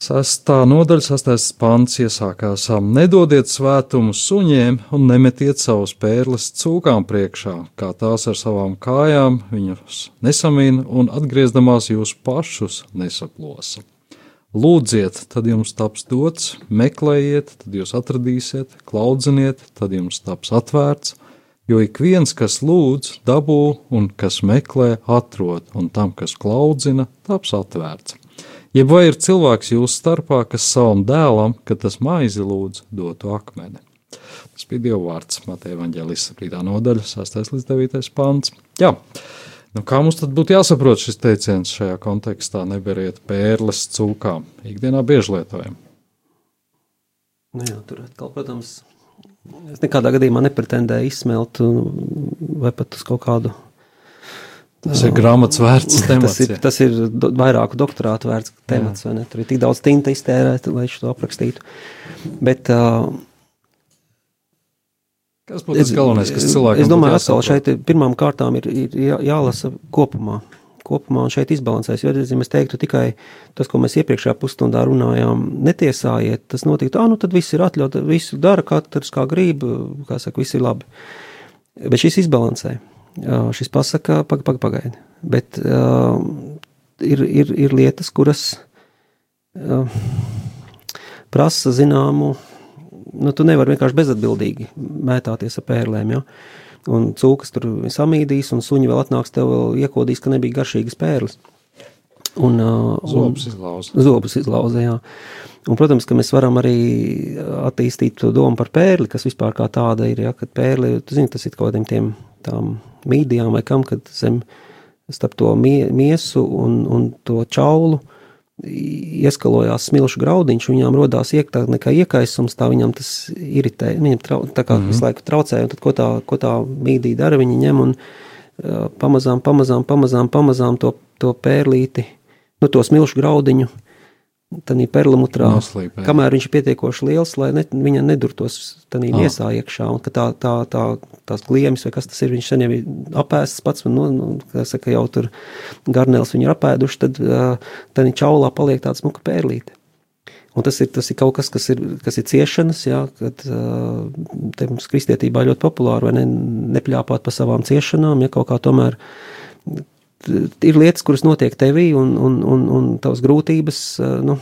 Sestā nodaļa, sastais pants iesākās: Nedodiet svētumu suņiem un nemetiet savus pērles cūkām priekšā, kā tās ar savām kājām viņus nesamīna un atgriezdamās jūs pašus nesaplosa. Lūdziet, tad jums taps dots, meklējiet, tad jūs atradīsiet, klaudziniet, tad jums taps atvērts, jo ik viens, kas lūdz, dabū, un kas meklē, atrod, un tam, kas klaudzina, taps atvērts. Jeb vai ir cilvēks jūsu starpā, kas savam dēlam, kad tas maizi lūdz, dotu akmeni? Tas bija Dieva vārds, Mateja Vangelis 7. nodaļa, 6. līdz 9. pants. Jā, nu kā mums tad būtu jāsaprot šis teiciens šajā kontekstā? Neberiet pērles cūkām. Ikdienā bieži lietojam. Nu jā, tur atkal, protams, es nekādā gadījumā nepretendēju izsmelt uh, vai pat uz kaut kādu. Tas ir grāmatas vērts temats. Tas ir, tas ir do, vairāku doktorātu vērts temats? Tur ir tik daudz tinta iztērēta, lai šo aprakstītu. Bet uh, Kas būtu tas galvenais, kas cilvēkam Es domāju, jāsaprot? šeit pirmām kārtām ir, ir jā, jālasa kopumā. Kopumā un šeit izbalansēs. Jo, ja mēs teiktu tikai tas, ko mēs iepriekšējā pusstundā runājām, netiesājiet, tas notiktu, ah, nu tad viss ir atļauts, visu dara katrs kā grib, kā saka, viss ir labi. Bet šis izbalansē. Šis pasaka, pagaidi, pagaidi. Pagaid. Bet uh, ir, ir, ir lietas, kuras uh, prasa zināmu, nu, tu nevari vienkārši bezatbildīgi mētāties ar pērlēm. Ja? Un cūkas tur samīdīs, un suņi vēl atnāks tev vēl iekodīs, ka nebija garšīgas pērles. Un, uh, Zobus izlauza. Zobus izlauza, jā. Un, protams, ka mēs varam arī attīstīt to domu par pērli, kas vispār kā tāda ir. Ja, kad pērli, tu zini, tas ir kaut kādiem tiem tām mīdijām vai kam, kad zem starp to mie, miesu un, un to čaulu ieskalojās smilšu graudiņš, viņām rodās iektā nekā iekaisums, tā viņam tas iritē, viņam trau, tā kā mm -hmm. visu laiku traucē, un tad ko tā, ko tā mīdī dara, viņi ņem un uh, pamazām, pamazām, pamazām, pamazām to, to pērlīti, nu to smilšu graudiņu, tad ir perlamutrā, Noslīpē. kamēr viņš ir pietiekoši liels, lai ne, viņa nedurtos tādā Ah. miesā iekšā, un tā, tā, tā, tās gliemas vai kas tas ir, viņš sen jau ir apēsts pats, un, nu, nu, kā saka, jau tur garnēls viņu ir apēduši, tad tad čaulā paliek tāds muka pērlīte. Un tas ir, tas ir kaut kas, kas ir, kas ir ciešanas, jā, kad te mums kristietībā ļoti populāri, vai ne, nepļāpāt par savām ciešanām, ja kaut kā tomēr ir lietas, kuras notiek tevī, un, un, un, un tavas grūtības, uh, nu,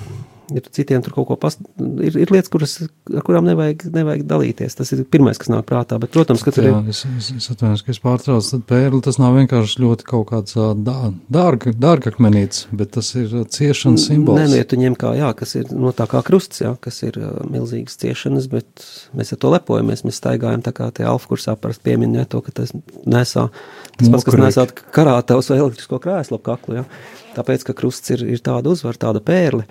ja tu citiem tur kaut ko past, ir, ir lietas, kuras, ar kurām nevajag, nevajag dalīties. Tas ir pirmais, kas nāk prātā, bet, protams, ka tur Jā, ir. es, es, es atvainojos, ka es pārtraucu. Tad pērli tas nav vienkārši ļoti kaut kāds dā, dārga, dārgakmenīts, bet tas ir ciešanas simbols. Nē, nu, ja tu ņem kā, jā, kas ir no tā kā krusts, jā, kas ir uh, milzīgas ciešanas, bet mēs ar to lepojamies. Mēs staigājam tā kā tie alfa kursā parasti piemin, jā, to, ka tas nesā, tas pats, kas nesā karātavs vai elektrisko krēslu ap kaklu, jā. Tāpēc, ka krusts ir, ir tāda uzvara, tāda pērle.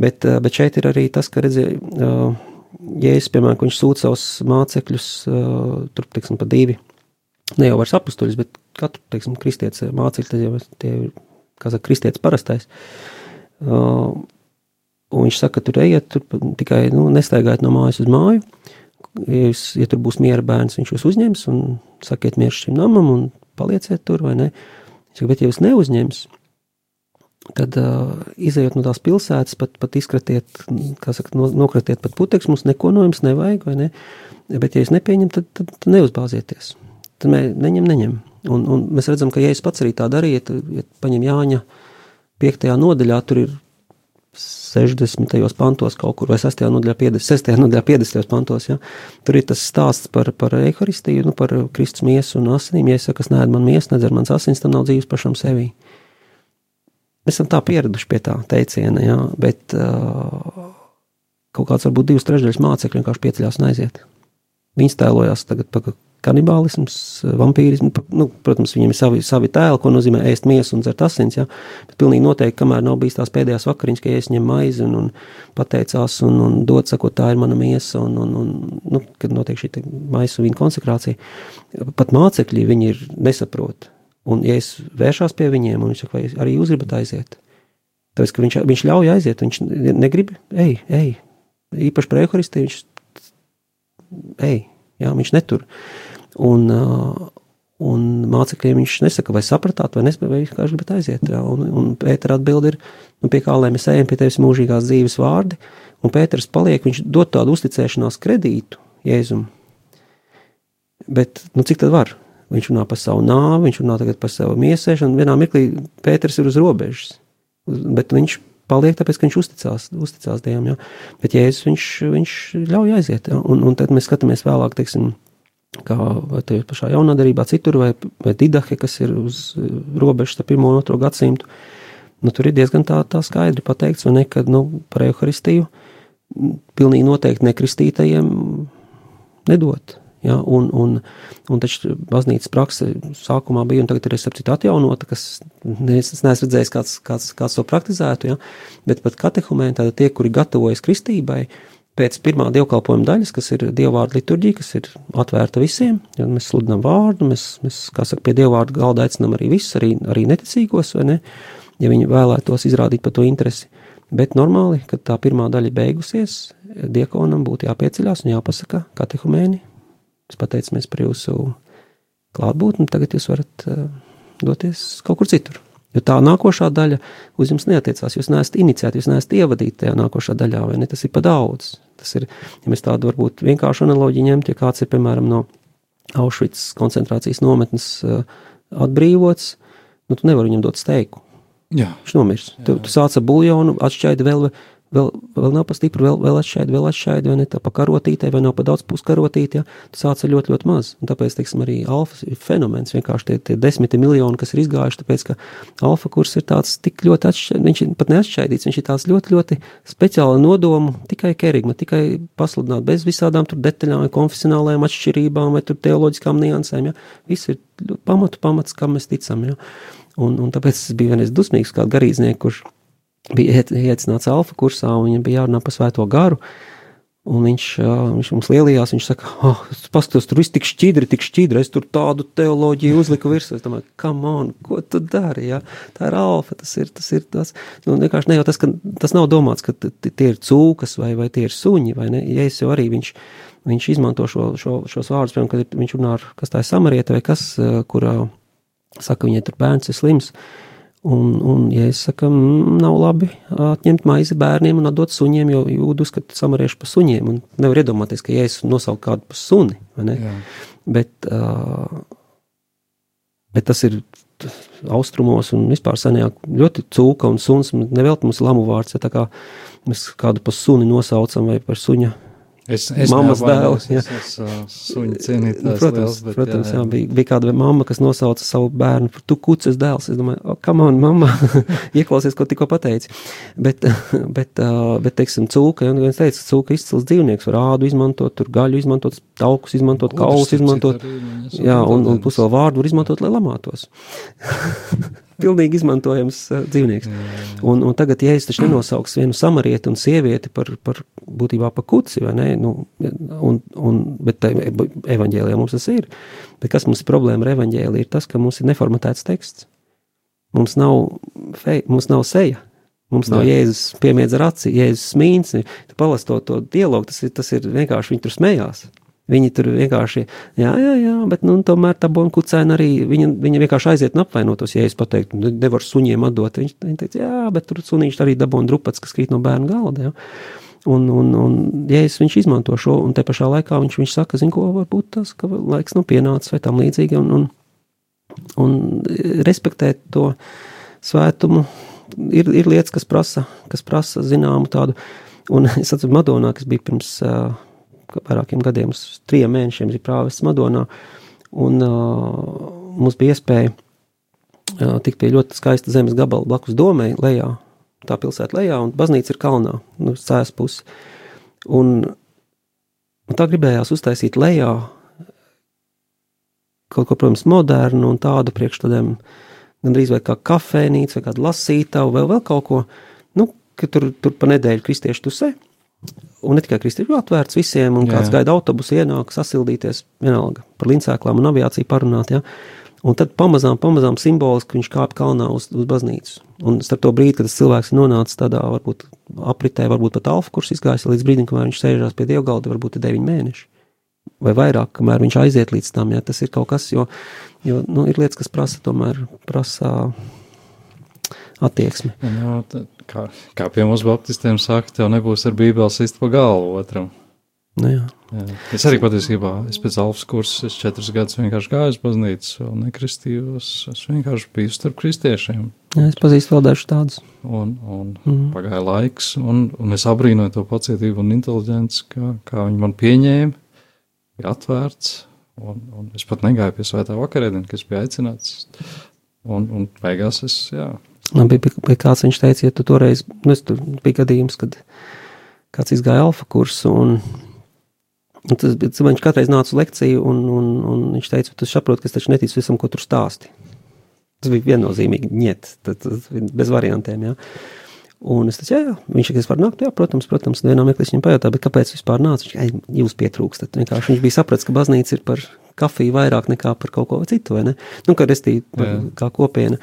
Bet, uh, bet šeit ir arī tas, ka redziet, uh, Jēzus, piemēram, viņš sūta savus mācekļus, uh, tur, teiksim, pa divi, ne jau vairs apustuļus, bet katru, teiksim, kristietis mācekļi, tad jau tie ir, kā saka, kristietis parastais. Un viņš saka, tur ejiet, tur tikai nu, nestaigājiet no mājas uz māju. Ja, jūs, ja tur būs miera bērns, viņš jūs uzņems un sakiet mieru šim namam un palieciet tur, vai ne? Viņš saka, bet ja jūs neuzņems, tad uh, izējot no tās pilsētas, pat, pat izkratiet, kā saka, no, nokratiet pat putekļus, mums neko no jums nevajag, vai ne? Bet ja jūs nepieņemat, tad, tad, tad neuzbāzieties. Tad mē, neņem, neņem. Un, un mēs redzam, ka Jēzus pats arī tā darīja, ja, ja paņem Jāņa 5. nodaļā, tur ir 60. pantos kaut kur, vai 6. nodaļā, 50, 6. nodaļā, 50. pantos. Ja? Tur ir tas stāsts par, par eharistiju, nu, par Kristus miesu un asinīm. Ja es saku, kas nē, man miesu, nedzer mans asins, tam nav dzīves pašam sevī. Mēs esam tā pieraduši pie tā teiciena, ja? bet uh, kaut kāds varbūt divas trešdaļas mācekļi vienkārši pieceļās un aiziet. Viņas tēlojās tagad par kanibālisms, vampīrismu. Nu, protams, viņiem ir savi, savi tēli, ko nozīmē ēst miesu un dzert asins. Ja? Bet pilnīgi noteikti, kamēr nav bijis tās pēdējās vakariņas, ka es ņemu maizi un, un pateicās un, un dod, sakot, tā ir mana miesa, un, un, un nu, kad notiek šī maisa vīna konsekrācija, pat mācekļi viņi ir nesaprot. Un, ja es vēršos pie viņiem, un viņš saka, vai arī jūs gribat aiziet, tāpēc, ka viņš, viņš ļauj aiziet, viņš negrib, ej, ej. Īpaši par eharistiju viņš ej, jā, viņš netur. Un, un mācekļiem viņš nesaka, vai sapratāt, vai nespēj, vai vienkārši gribat aiziet. Jā. Un, un Pētera atbild ir, nu, pie kā lai mēs ejam, pie tevis mūžīgās dzīves vārdi, un Pēters paliek, viņš dod tādu uzticēšanās kredītu Jēzum. Bet, nu, cik tad var? Viņš runā par savu nāvi, viņš runā par savu miesēšanu, vienā mirklī Pēters ir uz robežas, bet viņš paliek tāpēc, ka viņš uzticās, uzticās Dievam, jā. Bet Jēzus viņš, viņš ļauj aiziet, jā. Un, un tad mēs skatāmies vēlāk, teiksim, kā te pašā jaunādarībā citur, vai, vai Didahe, kas ir uz eh, robežas starp 1 un 2 gadsimtu, nu, tur ir diezgan tā, tā skaidri pateikts, vai ne, ka, nu, par Euharistiju m, pilnīgi noteikti nekristītajiem nedot. Ja, un, un, un taču baznīcas prakse sākumā bija, un tagad ir sapcīt atjaunota, kas ne, es neesmu redzējis, kāds, kāds, kāds to praktizētu, ja, bet pat katehumēni, tātad tie, kuri gatavojas kristībai, pēc pirmā dievkalpojuma daļas, kas ir dievvvārdu liturģija, kas ir atvērta visiem, ja mēs sludinām vārdu, mēs, mēs kā saka, pie dievvvārdu galda aicinām arī visus, arī, arī neticīgos, vai ne, ja viņi vēlētos izrādīt par to interesi. Bet normāli, kad tā pirmā daļa beigusies, diekonam būtu jāpieceļās un jāpasaka katehumēni, Mēs pateicamies par jūsu klātbūtni, tagad jūs varat uh, doties kaut kur citur. Jo tā nākošā daļa uz jums neatiecās. Jūs neesat iniciēti, jūs neesat ievadīti tajā nākošā daļā, vai ne? Tas ir pa daudz. Tas ir, ja mēs tādu varbūt vienkāršu analoģiju ņemt, ja kāds ir, piemēram, no Auschwitz koncentrācijas nometnes uh, atbrīvots, nu, tu nevari viņam dot steiku. Jā, Viņš nomirs. Tu, tu sāc ar buļļonu, atšķaidi vēl, vēl, vēl nav pa stipru, vēl, vēl atšķaidi, vēl atšķaidi, vai ne tā pa karotītei, vai nav pa daudz puskarotīt, ja tu sāc ar ļoti, ļoti maz. Un tāpēc, teiksim, arī alfa ir fenomens, vienkārši tie, tie desmiti miljoni, kas ir izgājuši, tāpēc, ka alfa kurs ir tāds tik ļoti atšķaidīts, viņš ir pat neatšķaidīts, viņš ir tāds ļoti, ļoti speciāla nodomu, tikai kerigma, tikai pasludināt, bez visādām tur detaļām, konfesionālajām atšķirībām, vai tur teoloģiskām niansēm, ja. Viss ir pamatu pamats, kam mēs ticam, ja. Un, un tāpēc es biju vienreiz dusmīgs kādu garīdznieku, kurš bija iet- iecināts alfa kursā, un viņam bija jārunā par svēto garu. Un viņš, viņš mums lielījās, viņš saka, oh, paskatos, tur viss tik šķidri, tik šķidri, es tur tādu teoloģiju uzliku virsū. Es domāju, come on, ko tu dari, ja? Tā ir alfa, tas ir, tas ir tas, nu, vienkārši ne jau tas, ka tas nav domāts, ka tie ir cūkas vai, vai tie ir suņi, vai ne? Ja es jau arī viņš, viņš izmanto šo, šo, šos vārdus, piemēram, kad viņš runā ar, kas tā ir samarieta vai kas, kurā saka, viņai tur bērns ir slims. Un, un ja es saku, nav labi atņemt maizi bērniem un atdot suņiem, jo jūdu uzskata samariešu par suņiem. Un nevar iedomāties, ka ja es nosaucu kādu par suni, vai ne? jā. Bet, bet tas ir austrumos un vispār senajā ļoti cūka un suns. Nevelti mums lamu vārds, ja tā kā mēs kādu par suni nosaucam vai par suņa Es, es Mammas dēls, jā. Es esmu suņu cienītājs. Nu, Protams, liels, bet protams jā, jā. Bija, bija kāda mamma, kas nosauca savu bērnu par tu kuces dēls. Es domāju, oh, kam on, mamma, [laughs] ieklausies, ko tikko pateici. Bet, [laughs] bet, ā, bet teiksim, cūka, ja viens teica, ka cūka izcils dzīvnieks, var ādu izmantot, tur gaļu izmantot, taukus izmantot, kaulus izmantot. Jā, un, un plus vēl vārdu var izmantot, lai lamātos. [laughs] Pilnīgi izmantojams uh, dzīvnieks. Un, un tagad, ja es taču nenosauks vienu samarieti un sievieti par, par būtībā par kuci, vai ne, nu, un, un, bet tai evaņģēlijā mums tas ir. Bet kas mums ir problēma ar evaņģēliju, ir tas, ka mums ir neformatēts teksts. Mums nav, fei, mums nav seja. Mums nav Jā. Jēzus piemiedz ar aci, Jēzus smīns. Tu palas to, to dialogu, tas ir, tas ir vienkārši, viņi tur smējās. Viņi tur vienkārši, jā, jā, jā, bet nu, tomēr tā bonkucēna arī, viņa, viņa vienkārši aiziet un apvainotos, ja es pateiktu, nu, nevar suņiem atdot. Viņš, viņa teica, jā, bet tur sunīši arī dabūna drupats, kas krīt no bērna galda, jā. Un, un, un ja es viņš izmanto šo, un te pašā laikā viņš, viņš saka, zin ko, varbūt tas, laiks nav pienācis vai tam līdzīgi, un, un, un respektēt to svētumu, ir, ir lietas, kas prasa, kas prasa zināmu tādu, un [laughs] es atceru Madonā, kas bija pirms uh, vairākiem gadiem, uz trim mēnešiem bija prāvests Madonā, un uh, mums bija iespēja uh, tikt pie ļoti skaista zemes gabala blakus domē, lejā, tā pilsēta lejā, un baznīca ir kalnā, nu, cēs pusi. Un, un tā gribējās uztaisīt lejā kaut ko, protams, modernu un tādu priekš tādiem gandrīz vai kā kafēnīca vai kāda lasītāva vai vēl kaut ko, nu, ka tur, tur pa nedēļu kristieši tusē. Un ne tikai kristieši, jo atvērts visiem, un Jā. kāds gaida autobusu, ienāk, sasildīties, vienalga par lincēklām un aviāciju parunāt. Ja? Un tad pamazām, pamazām simboliski viņš kāp kalnā uz, uz baznīcu. Un starp to brīdi, kad tas cilvēks ir nonācis tādā, varbūt apritē, varbūt pat alfa kurs izgājis līdz brīdim, kamēr viņš sēžās pie dievgalda, varbūt ir deviņi mēneši. vai vairāk, kamēr viņš aiziet līdz tam, ja tas ir kaut kas, jo, jo nu, ir lietas, kas prasa tomēr, prasa attieksmi. Jā, tā- kā, kā pie mums baptistiem saka, tev nebūs ar bībeles sist pa galvu otram. Nu, jā. Jā. Es arī patiesībā, es pēc alfas kursa, es četrus gadus vienkārši gāju uz baznīcu, vēl nekristījos, es vienkārši biju starp kristiešiem. jā, es pazīstu vēl dažus tādus. Un, un Mhm. pagāja laiks, un, un es abrīnoju to pacietību un inteliģenci, kā, kā viņi man pieņēma, bija atvērts, un, un es pat negāju pie svētā vakarēdiena, kas bija aicināts. Un, un beigās es, jā, Man bija, bija kāds, viņš teica, ja tu toreiz, nu, tur bija gadījums, kad kāds izgāja alfa kursu, un, un tas, viņš katreiz nāca uz lekciju, un, un, un viņš teica, tu saproti, ka es taču neticu visam, ko tur stāsti. Tas bija viennozīmīgi, ņet, tad, bija bez variantiem, jā. Un es teicu, jā, jā, viņš es varu nākt, jā, protams, protams, vienā meklī viņam pajautā, bet kāpēc vispār nāc? Viņš, ej, jūs pietrūkstat. Vienkārši viņš bija sapratis, ka baznīca ir par kafiju vairāk nekā par kaut ko citu, vai ne? Nu, ka restīvi Jā. kā kopiena.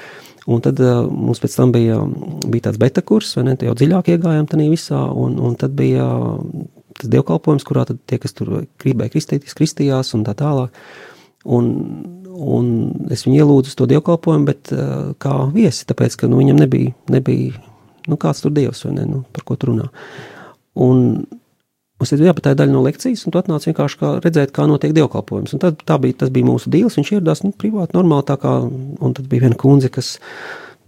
Un tad uh, mums pēc tam bija, bija tāds beta kurs, vai ne, jau dziļāk iegājām tajā visā, un, un tad bija tas dievkalpojums, kurā tad tie, kas tur gribēja kristīties, kristījās un tā tālāk. Un, un es viņu ielūdzu uz to dievkalpojumu, bet uh, kā viesi, tāpēc, ka nu, viņam nebija, nebija, nu kāds tur dievs, vai ne, nu, par ko tur runā. Un Mums ir jā, bet tā daļa no lekcijas, un tu atnāc vienkārši kā redzēt, kā notiek dievkalpojums. Un tad tā bija, tas bija mūsu dīls, viņš ieradās nu, privāti, normāli tā kā, un tad bija viena kundze, kas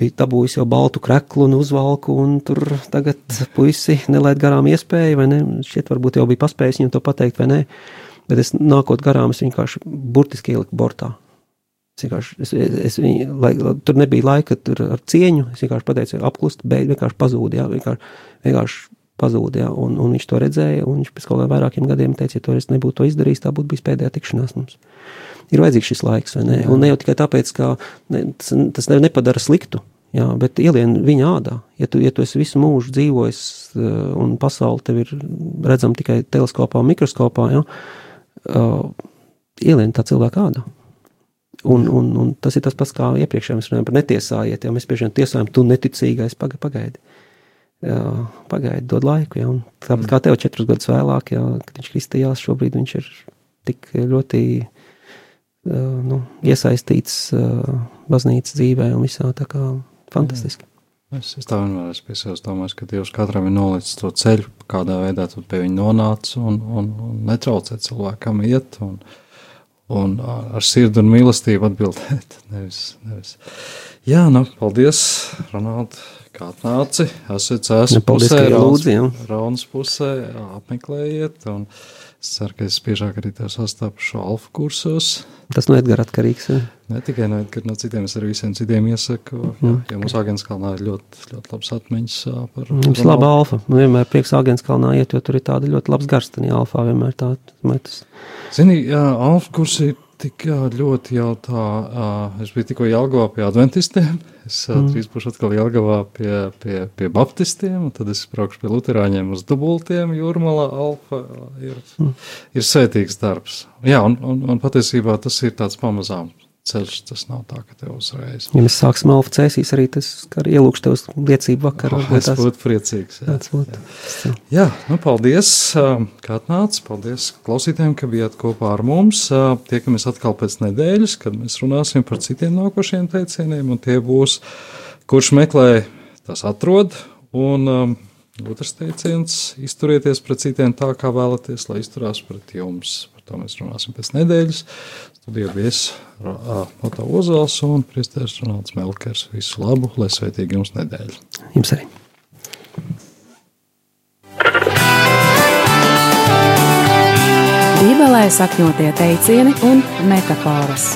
bija dabūjusi jau baltu kreklu un uzvalku, un tur tagad puisi nelaid garām iespēju, vai ne, šķiet varbūt jau bija paspējis viņam to pateikt, vai ne, bet es nākot garām, es vienkārši burtiski ieliku bortā. Es es, es, lai, lai, tur nebija laika tur ar cieņu, es vienkārši pateicu, apklust, beig, vienkārši pazūd, jā, vienkārši, vienkārši pazūd, jā, un, un viņš to redzēja, un viņš pēc kaut kādiem vairākiem gadiem teica, ja to es nebūtu to izdarījis, tā būtu bijis pēdējā tikšanās mums. Ir vajadzīgs šis laiks, vai ne? Un ne jau tikai tāpēc, ka ne, tas, tas ne- nepadara sliktu, jā, bet ielien viņa ādā. Ja tu, ja tu esi visu mūžu dzīvojis, eh, un pasauli tev ir redzama tikai teleskopā un mikroskopā, jā, uh, ielien tā cilvēka ādā. Un, un, un tas ir tas pats, kā iepriekšējā mēs runājām par netiesājiet. Ja mēs bieži vien tiesājam, tu neticīgais, paga, pagaidi. Jā, pagaidi, dod laiku. Ja, tāpat kā tev četrus gadus vēlāk, ja, kad viņš kristījās, šobrīd viņš ir tik ļoti nu, iesaistīts baznīcas dzīvē un visā tā kā fantastiski. Es, es tā vienmēr esmu pie sevis domājis, ka Dievs katram ir nolicis to ceļu, kādā veidā tu pie viņa nonāc un, un, un netraucē cilvēkam iet un, un ar sirdi un mīlestību atbildēt. [laughs] Nevis, nevis. Jā, nu, paldies, Ronald, kā atnāci. Esat cēs Nu, paldies, ka ielūdzi, jā. Raunas pusē, apmeklējiet. Un es ceru, ka es biežāk arī tev sastapušu alfa kursos. Tas no Edgara atkarīgs. Ja. Ne tikai no, Edgara, no citiem, es arī visiem citiem iesaku. Jo mums Agenskalnā ir ļoti, ļoti labs atmiņas par Mums laba alfa. Man vienmēr prieks Agents kalnā iet, jo tur ir tāda ļoti labs gars. Tad alfā vienmēr tā, tas Zini, jā, alfa kursi tik ļoti jau tā, es biju tikko Jelgavā pie adventistiem, es mm. drīz būšu atkal Jelgavā pie, pie, pie baptistiem, un tad es braukšu pie luterāņiem uz dubultiem, jūrmalā alfa ir, mm. ir svētīgs darbs. Jā, un, un, un patiesībā tas ir tāds pamazām ceļš, tas nav tā, ka tev uzreiz. Ja mēs sāksim alfa cēsīs, arī tas, ielūkšu tev liecību vakarā. Oh, es būtu priecīgs. Jā. būtu. Jā, nu paldies, ā, ka atnāc. Paldies klausītājiem, ka bijāt kopā ar mums. Ā, Tiekamies atkal pēc nedēļas, kad mēs runāsim par citiem nākošiem teicieniem, un tie būs, kurš meklē, tas atrod. Un um, otrs teiciens - izturieties pret citiem tā, kā vēlaties, lai izturās pret jums. Par to mēs runāsim pēc nedēļas. Studijā viesis Otto Ozāls un Priestērs Ronalds Melkers. Visu labu, lai sveitīgi jums nedēļa! Jums arī. Bībelē sakņotie teicieni un metafāras.